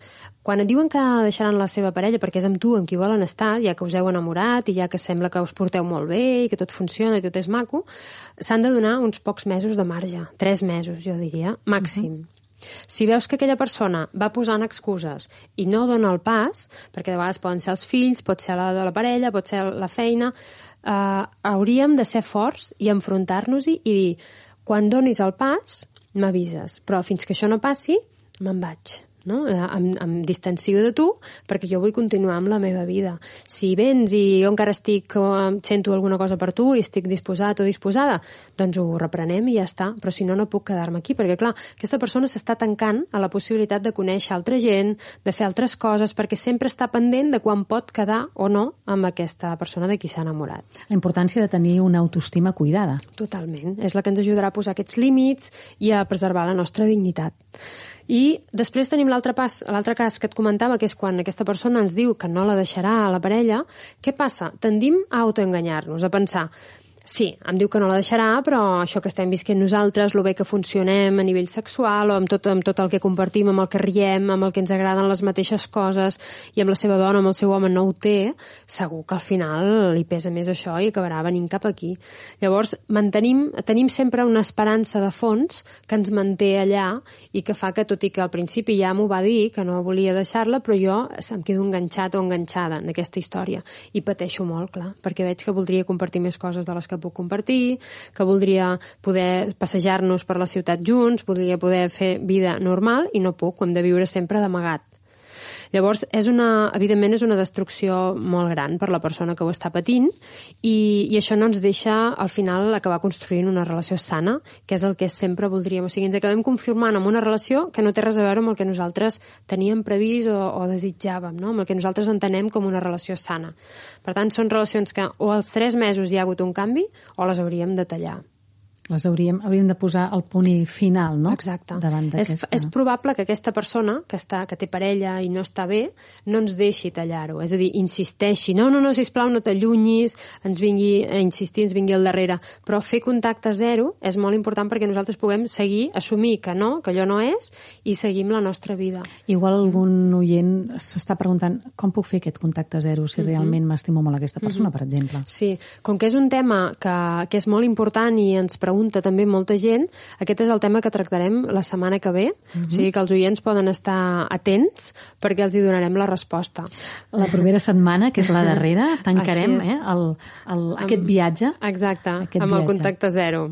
Quan et diuen que deixaran la seva parella perquè és amb tu amb qui volen estar, ja que us heu enamorat i ja que sembla que us porteu molt bé i que tot funciona i tot és maco, s'han de donar uns pocs mesos de marge. Tres mesos, jo diria, màxim. Uh -huh. Si veus que aquella persona va posant excuses i no dona el pas, perquè de vegades poden ser els fills, pot ser la de la parella, pot ser la feina, eh, hauríem de ser forts i enfrontar-nos-hi i dir Quan donis el pas, m'avises. Però fins que això no passi, me'n vaig no? Eh, em, em distancio de tu perquè jo vull continuar amb la meva vida. Si vens i jo encara estic, eh, sento alguna cosa per tu i estic disposat o disposada, doncs ho reprenem i ja està. Però si no, no puc quedar-me aquí, perquè clar, aquesta persona s'està tancant a la possibilitat de conèixer altra gent, de fer altres coses, perquè sempre està pendent de quan pot quedar o no amb aquesta persona de qui s'ha enamorat. La importància de tenir una autoestima cuidada. Totalment. És la que ens ajudarà a posar aquests límits i a preservar la nostra dignitat. I després tenim l'altre pas, l'altre cas que et comentava, que és quan aquesta persona ens diu que no la deixarà a la parella, què passa? Tendim a autoenganyar-nos, a pensar Sí, em diu que no la deixarà, però això que estem visquent nosaltres, lo bé que funcionem a nivell sexual o amb tot, amb tot el que compartim, amb el que riem, amb el que ens agraden les mateixes coses, i amb la seva dona, amb el seu home, no ho té, segur que al final li pesa més això i acabarà venint cap aquí. Llavors, mantenim, tenim sempre una esperança de fons que ens manté allà i que fa que, tot i que al principi ja m'ho va dir, que no volia deixar-la, però jo em quedo enganxat o enganxada en aquesta història i pateixo molt, clar, perquè veig que voldria compartir més coses de les que puc compartir, que voldria poder passejar-nos per la ciutat junts, voldria poder fer vida normal i no puc, ho hem de viure sempre d'amagat. Llavors, és una, evidentment, és una destrucció molt gran per la persona que ho està patint i, i això no ens deixa, al final, acabar construint una relació sana, que és el que sempre voldríem. O sigui, ens acabem confirmant amb una relació que no té res a veure amb el que nosaltres teníem previst o, o desitjàvem, no? amb el que nosaltres entenem com una relació sana. Per tant, són relacions que o als tres mesos hi ha hagut un canvi o les hauríem de tallar les hauríem, hauríem de posar el punt final, no? Exacte. Davant és, és probable que aquesta persona que, està, que té parella i no està bé no ens deixi tallar-ho. És a dir, insisteixi. No, no, no, sisplau, no t'allunyis, ens vingui a insistir, ens vingui al darrere. Però fer contacte zero és molt important perquè nosaltres puguem seguir, assumir que no, que allò no és, i seguim la nostra vida. Igual algun oient s'està preguntant com puc fer aquest contacte zero si mm -hmm. realment m'estimo molt aquesta persona, mm -hmm. per exemple. Sí, com que és un tema que, que és molt important i ens pregunta pregunta també molta gent. Aquest és el tema que tractarem la setmana que ve, uh -huh. o Mhm. sigui que els oients poden estar atents perquè els hi donarem la resposta. La propera setmana, que és la darrera, tancarem eh, el, el, aquest viatge. Exacte, Aquest amb el viatge. contacte zero.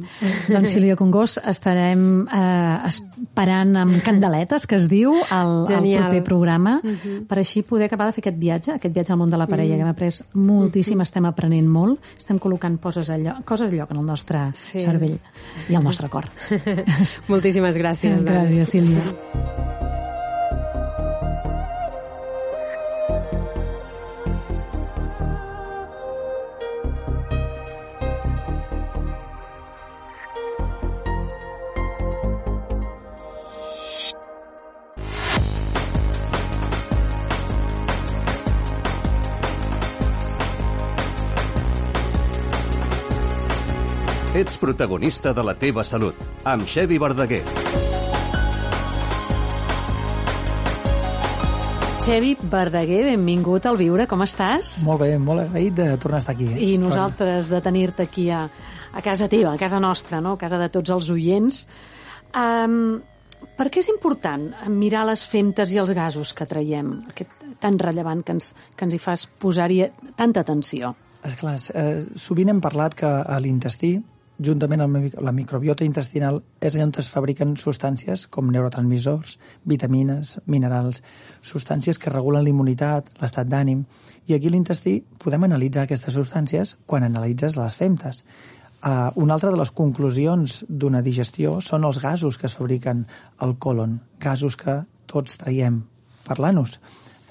Doncs Sílvia Congost, estarem eh, esperant amb candeletes, que es diu, el, el proper programa, Mhm. per així poder acabar de fer aquest viatge, aquest viatge al món de la parella, Mm. que hem après moltíssim, estem aprenent molt, estem col·locant coses a lloc, coses a lloc en el nostre Sí. cervell i al nostre cor. Moltíssimes gràcies. Gràcies, doncs. Sílvia. Ets protagonista de la teva salut, amb Xevi Verdaguer. Xevi Verdaguer, benvingut al Viure, com estàs? Molt bé, molt agraït de tornar a estar aquí. Eh? I nosaltres de tenir-te aquí a, a casa teva, a casa nostra, no? a casa de tots els oients. Um, per què és important mirar les femtes i els gasos que traiem, aquest tan rellevant que ens, que ens hi fas posar-hi tanta atenció? Esclar, eh, sovint hem parlat que a l'intestí, juntament amb la microbiota intestinal, és allà on es fabriquen substàncies com neurotransmissors, vitamines, minerals, substàncies que regulen la immunitat, l'estat d'ànim, i aquí l'intestí podem analitzar aquestes substàncies quan analitzes les femtes. Uh, una altra de les conclusions d'una digestió són els gasos que es fabriquen al colon, gasos que tots traiem per l'anus.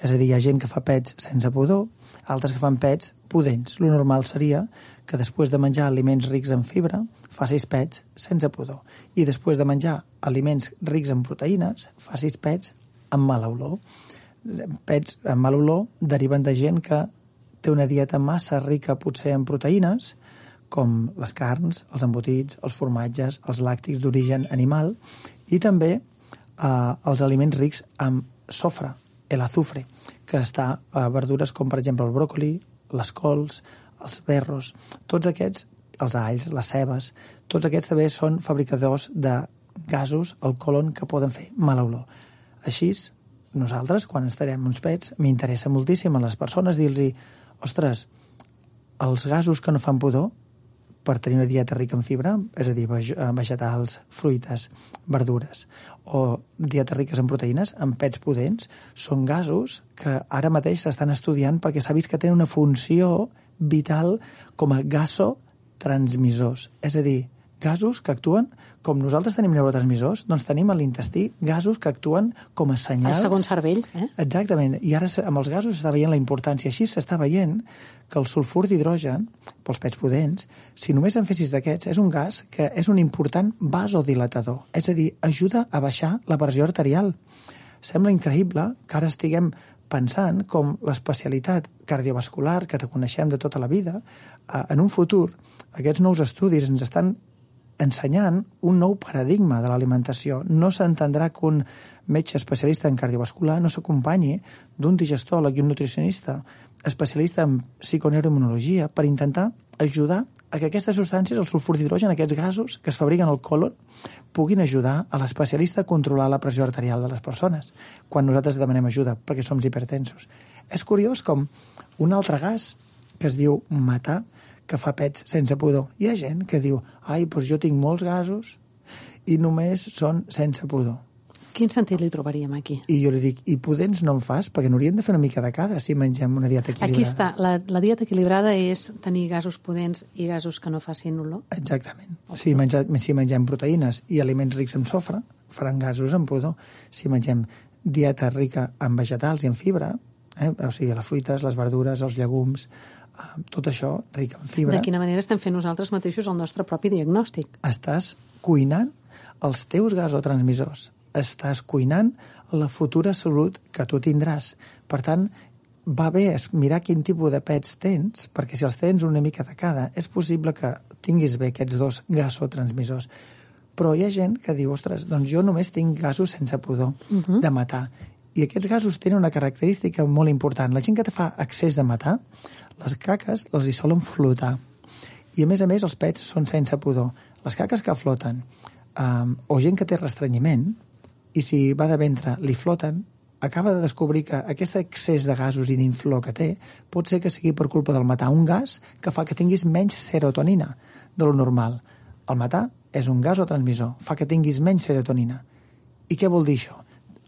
És a dir, hi ha gent que fa pets sense pudor, altres que fan pets pudents. Lo normal seria que després de menjar aliments rics en fibra facis pets sense pudor i després de menjar aliments rics en proteïnes facis pets amb mala olor. Pets amb mala olor deriven de gent que té una dieta massa rica potser en proteïnes, com les carns, els embotits, els formatges, els làctics d'origen animal, i també eh, els aliments rics amb sofre, el azufre, que està a verdures com, per exemple, el bròcoli, les cols, els berros, tots aquests, els alls, les cebes, tots aquests també són fabricadors de gasos al colon que poden fer mala olor. Així, nosaltres, quan estarem uns pets, m'interessa moltíssim a les persones dir-los ostres, els gasos que no fan pudor per tenir una dieta rica en fibra, és a dir, eh, vegetals, fruites, verdures, o dietes riques en proteïnes, en pets potents, són gasos que ara mateix s'estan estudiant perquè s'ha vist que tenen una funció vital com a gasotransmissors. És a dir, gasos que actuen com nosaltres tenim neurotransmissors, doncs tenim a l'intestí gasos que actuen com a El senyals... segon cervell, eh? Exactament, i ara amb els gasos s'està veient la importància. Així s'està veient que el sulfur d'hidrogen, pels pets pudents, si només en fessis d'aquests, és un gas que és un important vasodilatador, és a dir, ajuda a baixar la pressió arterial. Sembla increïble que ara estiguem pensant com l'especialitat cardiovascular que te coneixem de tota la vida, eh, en un futur, aquests nous estudis ens estan ensenyant un nou paradigma de l'alimentació. No s'entendrà que un metge especialista en cardiovascular no s'acompanyi d'un digestòleg i un nutricionista especialista en psiconeuroimmunologia per intentar ajudar a que aquestes substàncies, el sulfur d'hidrogen, aquests gasos que es fabriquen al colon, puguin ajudar a l'especialista a controlar la pressió arterial de les persones quan nosaltres demanem ajuda perquè som hipertensos. És curiós com un altre gas que es diu matar, que fa pets sense pudor. Hi ha gent que diu, ai, doncs jo tinc molts gasos i només són sense pudor. Quin sentit li trobaríem aquí? I jo li dic, i pudents no en fas? Perquè n'hauríem de fer una mica de cada si mengem una dieta equilibrada. Aquí està. La, la dieta equilibrada és tenir gasos pudents i gasos que no facin olor. Exactament. Si, menja, si mengem proteïnes i aliments rics en sofre, faran gasos en pudor. Si mengem dieta rica en vegetals i en fibra, eh, o sigui, les fruites, les verdures, els llegums, eh, tot això ric en fibra, De quina manera estem fent nosaltres mateixos el nostre propi diagnòstic? estàs cuinant els teus gasotransmissors. Estàs cuinant la futura salut que tu tindràs. Per tant, va bé mirar quin tipus de pets tens, perquè si els tens una mica de cada, és possible que tinguis bé aquests dos gasotransmissors. Però hi ha gent que diu, ostres, doncs jo només tinc gasos sense pudor Mhm. de matar. I aquests gasos tenen una característica molt important. La gent que te fa excés de matar, les caques els hi solen flotar. I a més a més els pets són sense pudor. Les caques que floten, um, o gent que té restrenyiment, i si va de ventre li floten, acaba de descobrir que aquest excés de gasos i d'inflor que té pot ser que sigui per culpa del matar un gas que fa que tinguis menys serotonina de lo normal. El matar és un gasotransmissor, fa que tinguis menys serotonina. I què vol dir això?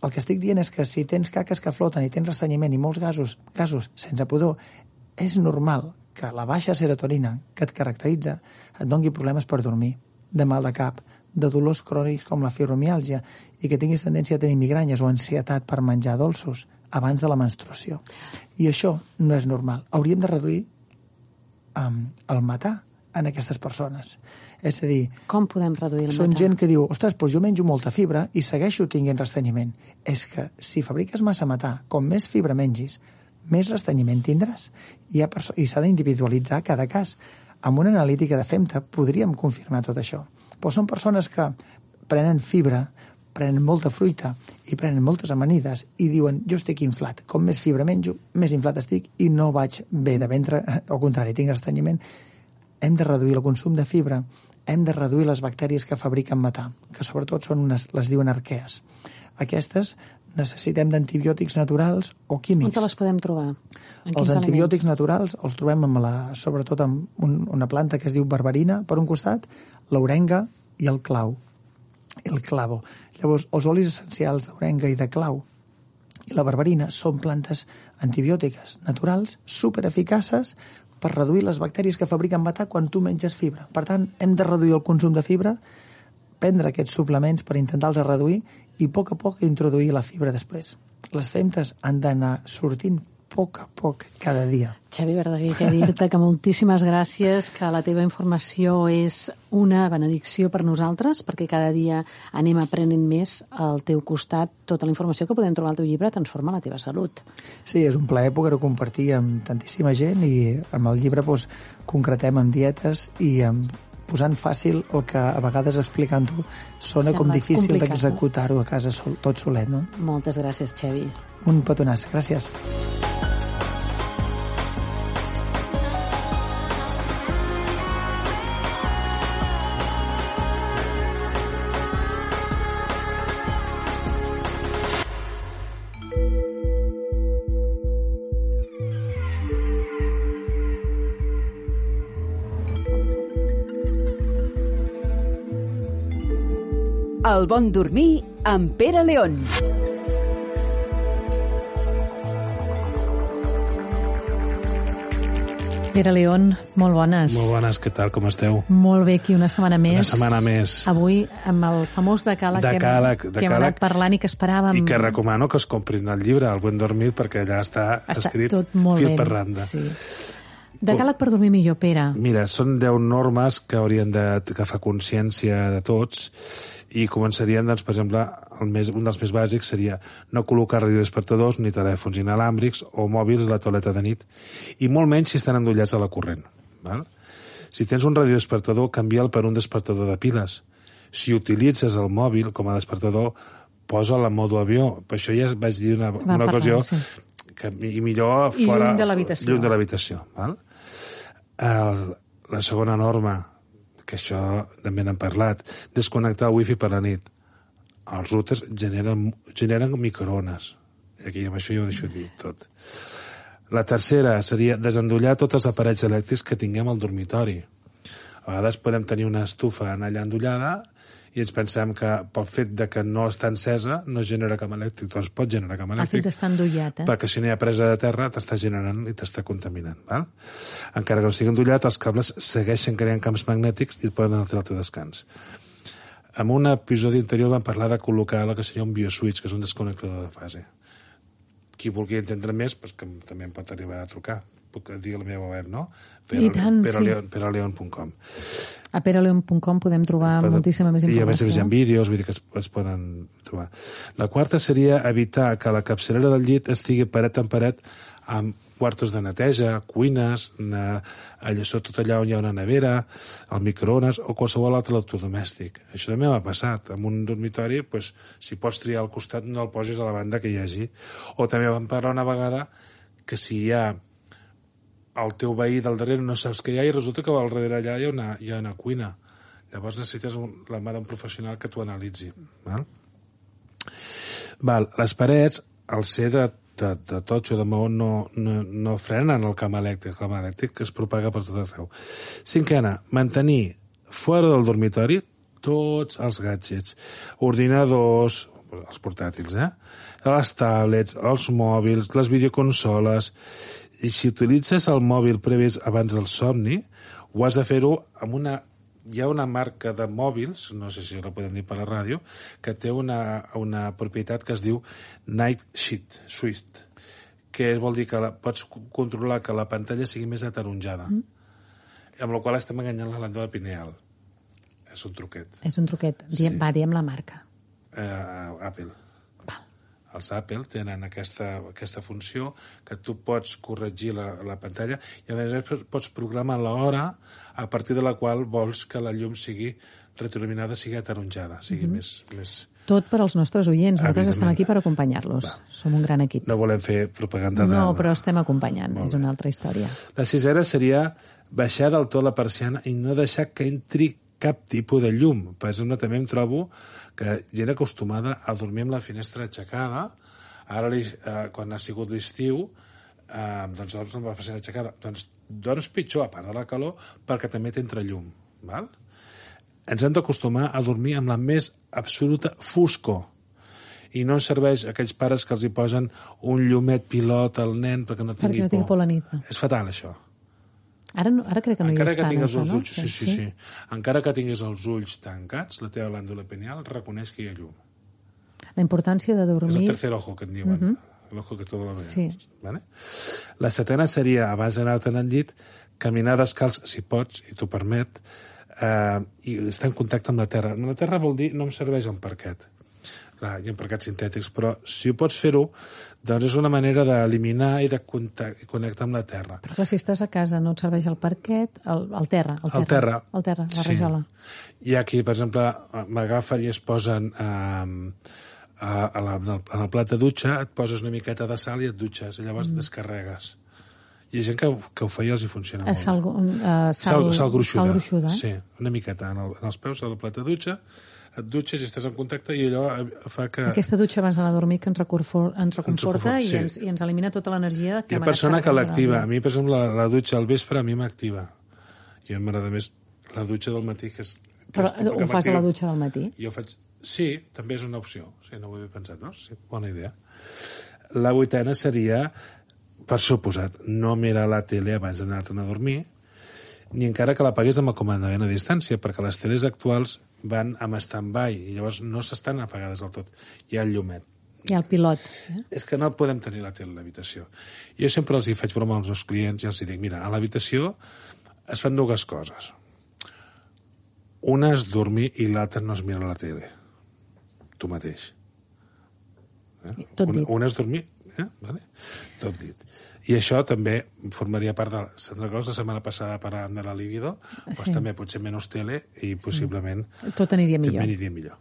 El que estic dient és que si tens caques que floten i tens restrenyiment i molts gasos, gasos sense pudor, és normal que la baixa serotonina que et caracteritza et dongui problemes per dormir, de mal de cap, de dolors crònics com la fibromiàlgia i que tinguis tendència a tenir migranyes o ansietat per menjar dolços abans de la menstruació. I això no és normal. Hauríem de reduir um, el matar en aquestes persones. És a dir, Com podem reduir el són matar? gent que diu, ostres, doncs jo menjo molta fibra i segueixo tinguent restrenyiment. És que si fabriques massa matar, com més fibra mengis, més restrenyiment tindràs. Perso- I s'ha d'individualitzar cada cas. Amb una analítica de FEMTA podríem confirmar tot això. Però són persones que prenen fibra, prenen molta fruita i prenen moltes amanides i diuen, jo estic inflat, com més fibra menjo, més inflat estic i no vaig bé de ventre, al contrari, tinc restrenyiment. Hem de reduir el consum de fibra, hem de reduir les bactèries que fabriquen matar, que sobretot són unes, les diuen arquees. Aquestes necessitem d'antibiòtics naturals o On químics. te les podem trobar? En Els antibiòtics aliments? naturals els trobem amb la, sobretot amb un, una planta que es diu barberina, per un costat, l'orenga i el clau, el clavo. Llavors, els olis essencials d'orenga i de clau i la barberina són plantes antibiòtiques naturals supereficaces per reduir les bactèries que fabriquen matar quan tu menges fibra. Per tant, hem de reduir el consum de fibra, prendre aquests suplements per intentar-los reduir i a poc a poc introduir la fibra després. Les femtes han d'anar sortint poc a poc cada dia. Xavi Verdaguer, què dir-te que moltíssimes gràcies, que la teva informació és una benedicció per nosaltres, perquè cada dia anem aprenent més al teu costat tota la informació que podem trobar al teu llibre Transforma la teva salut. Sí, és un plaer poder-ho compartir amb tantíssima gent i amb el llibre doncs, concretem amb dietes i amb posant fàcil el que a vegades explicant-ho sona com Sembla difícil complicat, no? d'executar-ho a casa sol, tot solet, no? Moltes gràcies, Xavi. Un petonàs, gràcies. Bon dormir amb Pere León. Pere León, molt bones. Molt bones, què tal, com esteu? Molt bé, aquí una setmana més. Una setmana més. Avui amb el famós decàleg, Decàleg, que, hem, que hem anat parlant i que esperàvem. I que recomano que es comprin el llibre, El buen dormir, perquè allà està, està escrit tot molt fil ben, per randa. Sí. Decàleg per dormir millor, Pere. Mira, són 10 normes que haurien de que fa consciència de tots i començarien, doncs, per exemple, el més, un dels més bàsics seria no col·locar radiodespertadors ni telèfons inalàmbrics o mòbils a la toaleta de nit, i molt menys si estan endollats a la corrent. Val? Si tens un radiodespertador, canvia'l per un despertador de piles. Si utilitzes el mòbil com a despertador, posa la modo avió. Per això ja vaig dir una, Va una ocasió sí. que, i millor I fora... lluny de l'habitació. Lluny de l'habitació. val? El, la segona norma, que això també n'hem parlat, desconnectar el wifi per la nit. Els routers generen, generen microones. I aquí amb això ja ho deixo dir tot. La tercera seria desendollar tots els aparells elèctrics que tinguem al dormitori. A vegades podem tenir una estufa en allà endollada i ens pensem que pel fet de que no està encesa no genera camp elèctric, doncs pot generar camp elèctric d'estar endollat, eh? perquè si no hi ha presa de terra t'està generant i t'està contaminant. Val? Encara que no sigui endollat, els cables segueixen creant camps magnètics i et poden alterar el teu descans. En un episodi anterior vam parlar de col·locar el que seria un bioswitch, que és un desconnectador de fase. Qui vulgui entendre més, doncs que també em pot arribar a trucar. Puc dir a la meva web, no? I tant, sí. peraleon.com. A peraleon.com podem trobar Poden- moltíssima més I a més a més hi informació. ha vídeos, vull dir que es, es poden trobar. La quarta seria evitar que la capçalera del llit estigui paret en paret amb quartos de neteja, cuines, na, allà, tot allà on hi ha una nevera, el microones o qualsevol altre electrodomèstic. Això també m'ha passat. En un dormitori, pues, si pots triar al costat, no el posis a la banda que hi hagi. O també vam parlar una vegada que si hi ha el teu veí del darrere no saps què hi ha i resulta que al darrere allà hi ha una, hi ha una cuina. Llavors necessites un, la mà d'un professional que t'ho analitzi. Val? Val, les parets, al ser de, de, de totxo, de maó, no, no, no frenen el camp elèctric. El camp elèctric es propaga per tot arreu. Cinquena, mantenir fora del dormitori tots els gadgets. Ordinadors, els portàtils, eh? Les tablets, els mòbils, les videoconsoles... I si utilitzes el mòbil previst abans del somni, ho has de fer-ho amb una hi ha una marca de mòbils, no sé si la podem dir per la ràdio, que té una, una propietat que es diu Night Shift, Swift, que vol dir que la, pots controlar que la pantalla sigui més ataronjada. Mm. Amb la qual estem enganyant la glàndula pineal. És un truquet. És un truquet. Diem, Sí. Va, diem la marca. Eh, Apple. Els Apple tenen aquesta, aquesta funció que tu pots corregir la, la pantalla i a més pots programar l'hora a partir de la qual vols que la llum sigui retroiluminada, sigui ataronjada, sigui Mhm. més, més... Tot per als nostres oients. Nosaltres estem aquí per acompanyar-los. Som un gran equip. No volem fer propaganda de... No, però estem acompanyant. És una altra història. La sisena seria baixar del tot la persiana i no deixar que entri cap tipus de llum. Per exemple, també em trobo que gent acostumada a dormir amb la finestra aixecada, ara eh, quan ha sigut l'estiu, eh, doncs dorms amb la persiana aixecada. Doncs dorms pitjor, a part de la calor, perquè també t'entra llum. Val? Ens hem d'acostumar a dormir amb la més absoluta foscor i no serveix a aquells pares que els hi posen un llumet pilot al nen perquè no tingui Perquè no tingui por a la nit. No. És fatal, això. Ara, no, ara crec que no Encara hi que és això, els no? ulls, sí, sí, sí, Encara que tinguis els ulls tancats, la teva glàndula pineal reconeix que hi ha llum. La importància de És el dormir... tercer ojo que en diuen. Mhm. L'ojo que todo lo ve. Sí. Vale? La setena seria, abans d'anar-te'n al llit, caminar descalç, si pots, i t'ho permet, eh, i estar en contacte amb la terra. La terra vol dir, no em serveix el parquet. Clar, hi ha parquets sintètics, però si ho pots fer-ho, doncs és una manera d'eliminar i de connectar amb la terra. Però clar, si estàs a casa no et serveix el parquet, el, el terra. El terra, El terra. El terra, la Sí. rajola. Hi ha qui, per exemple, m'agafen i es posen eh, a, a la, en, el, en el plat de dutxa, et poses una miqueta de sal i et dutxes, i llavors Mm. descarregues. Hi ha gent que, que ho fa i els hi funciona Eh, molt. Sal, uh, sal, sal, sal gruixuda. Sal gruixuda, eh? Sí, una miqueta en, el, en els peus del plat de dutxa, et dutxes i estàs en contacte i allò eh, fa que... Aquesta dutxa abans d'anar a dormir que ens, reconfor, ens reconforta i, sí. ens, i ens elimina tota l'energia que Hi ha persona que l'activa. A mi, per exemple, la, la dutxa al vespre a mi m'activa. I mi m'agrada més la dutxa del matí, que és Però Perquè ho fas a la dutxa del matí? Jo faig... Sí, també és una opció. Sí, no ho havia pensat, no? Sí, bona idea. La vuitena seria, per suposat, no mirar la tele abans d'anar-te'n a dormir, ni encara que la paguis amb el comandament a distància, perquè les teles actuals van amb stand-by i llavors no s'estan apagades del tot. Hi ha el llumet. Hi ha el pilot. Eh? És que no podem tenir la tele a l'habitació. Jo sempre els hi faig broma als meus clients i els dic, mira, a l'habitació es fan dues coses. Una és dormir i l'altra no es mira la tele. Tu mateix. Eh? Tot una, dit. una és dormir, eh? vale? tot dit. I això també formaria part de... Se'n recordes la setmana passada parlant de la libido? Sí. Pues també potser menys tele i possiblement Tot aniria millor. també aniria millor.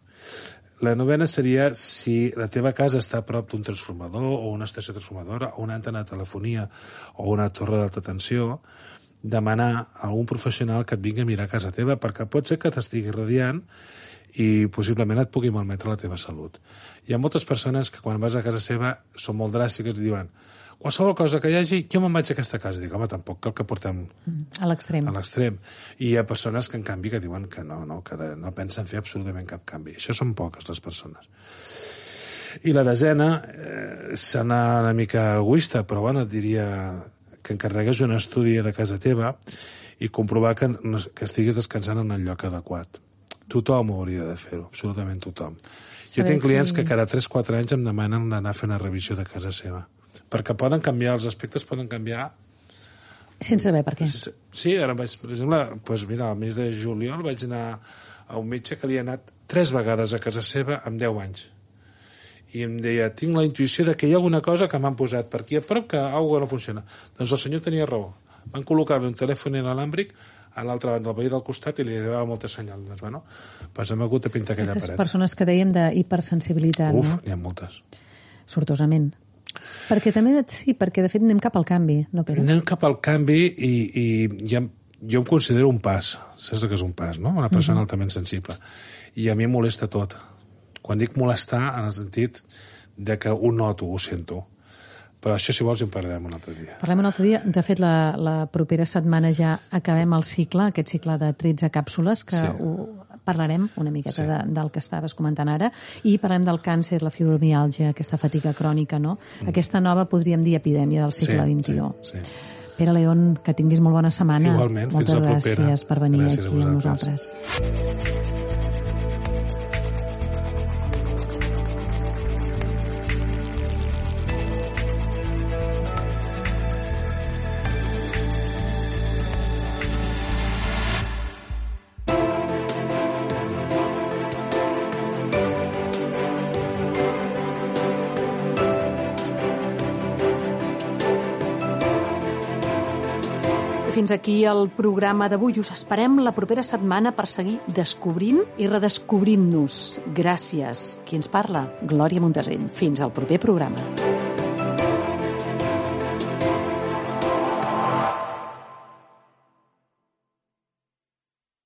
La novena seria si la teva casa està a prop d'un transformador o una estació transformadora o una antena de telefonia o una torre d'alta tensió, demanar a un professional que et vingui a mirar a casa teva perquè pot ser que t'estigui radiant i possiblement et pugui malmetre la teva salut. Hi ha moltes persones que quan vas a casa seva són molt dràstiques i diuen qualsevol cosa que hi hagi, jo me'n vaig a aquesta casa. Dic, home, tampoc cal que portem A l'extrem. a l'extrem. I hi ha persones que, en canvi, que diuen que no, no, que no pensen fer absolutament cap canvi. Això són poques, les persones. I la desena, eh, serà una mica egoista, però bueno, et diria que encarregues un estudi de casa teva i comprovar que, que estiguis descansant en el lloc adequat. Tothom hauria de fer-ho, absolutament tothom. Jo tinc clients si- que cada 3-4 anys em demanen d'anar a fer una revisió de casa seva. Perquè poden canviar, els aspectes poden canviar Sense saber per què. Sí, ara vaig, per exemple, doncs mira, al mes de juliol vaig anar a un metge que li ha anat tres vegades a casa seva en 10 anys. I em deia, tinc la intuïció de que hi ha alguna cosa que m'han posat per aquí a prop que alguna no funciona. Doncs el senyor tenia raó. Van col·locar-li un telèfon inalàmbric a l'altra banda del veí del costat i li arribava molta senyal. Doncs, bueno, doncs hem hagut de pintar aquella Aquestes paret. persones que dèiem d'hipersensibilitat, Uf, no? n'hi ha moltes. Sortosament. Perquè també, sí, perquè de fet anem cap al canvi, no, Pere? Anem cap al canvi i, i ja, jo em considero un pas. Saps que és un pas, no? Una persona Mhm. altament sensible. I a mi em molesta tot. Quan dic molestar, en el sentit de que ho noto, ho sento. Però això, si vols, en parlarem un altre dia. Parlem un altre dia. De fet, la, la propera setmana ja acabem el cicle, aquest cicle de 13 càpsules, que Sí. ho parlarem una miqueta Sí. de, del que estaves comentant ara, i parlem del càncer, la fibromiàlgia, aquesta fatiga crònica, no? Mm. Aquesta nova, podríem dir, epidèmia del segle Sí, XXI. Sí, sí. Pere León, que tinguis molt bona setmana. Igualment, fins Moltes la propera. gràcies per venir Gràcies aquí amb nosaltres. Fins aquí el programa d'avui. Us esperem la propera setmana per seguir descobrint i redescobrint-nos. Gràcies. Qui ens parla? Glòria Montesell. Fins al proper programa.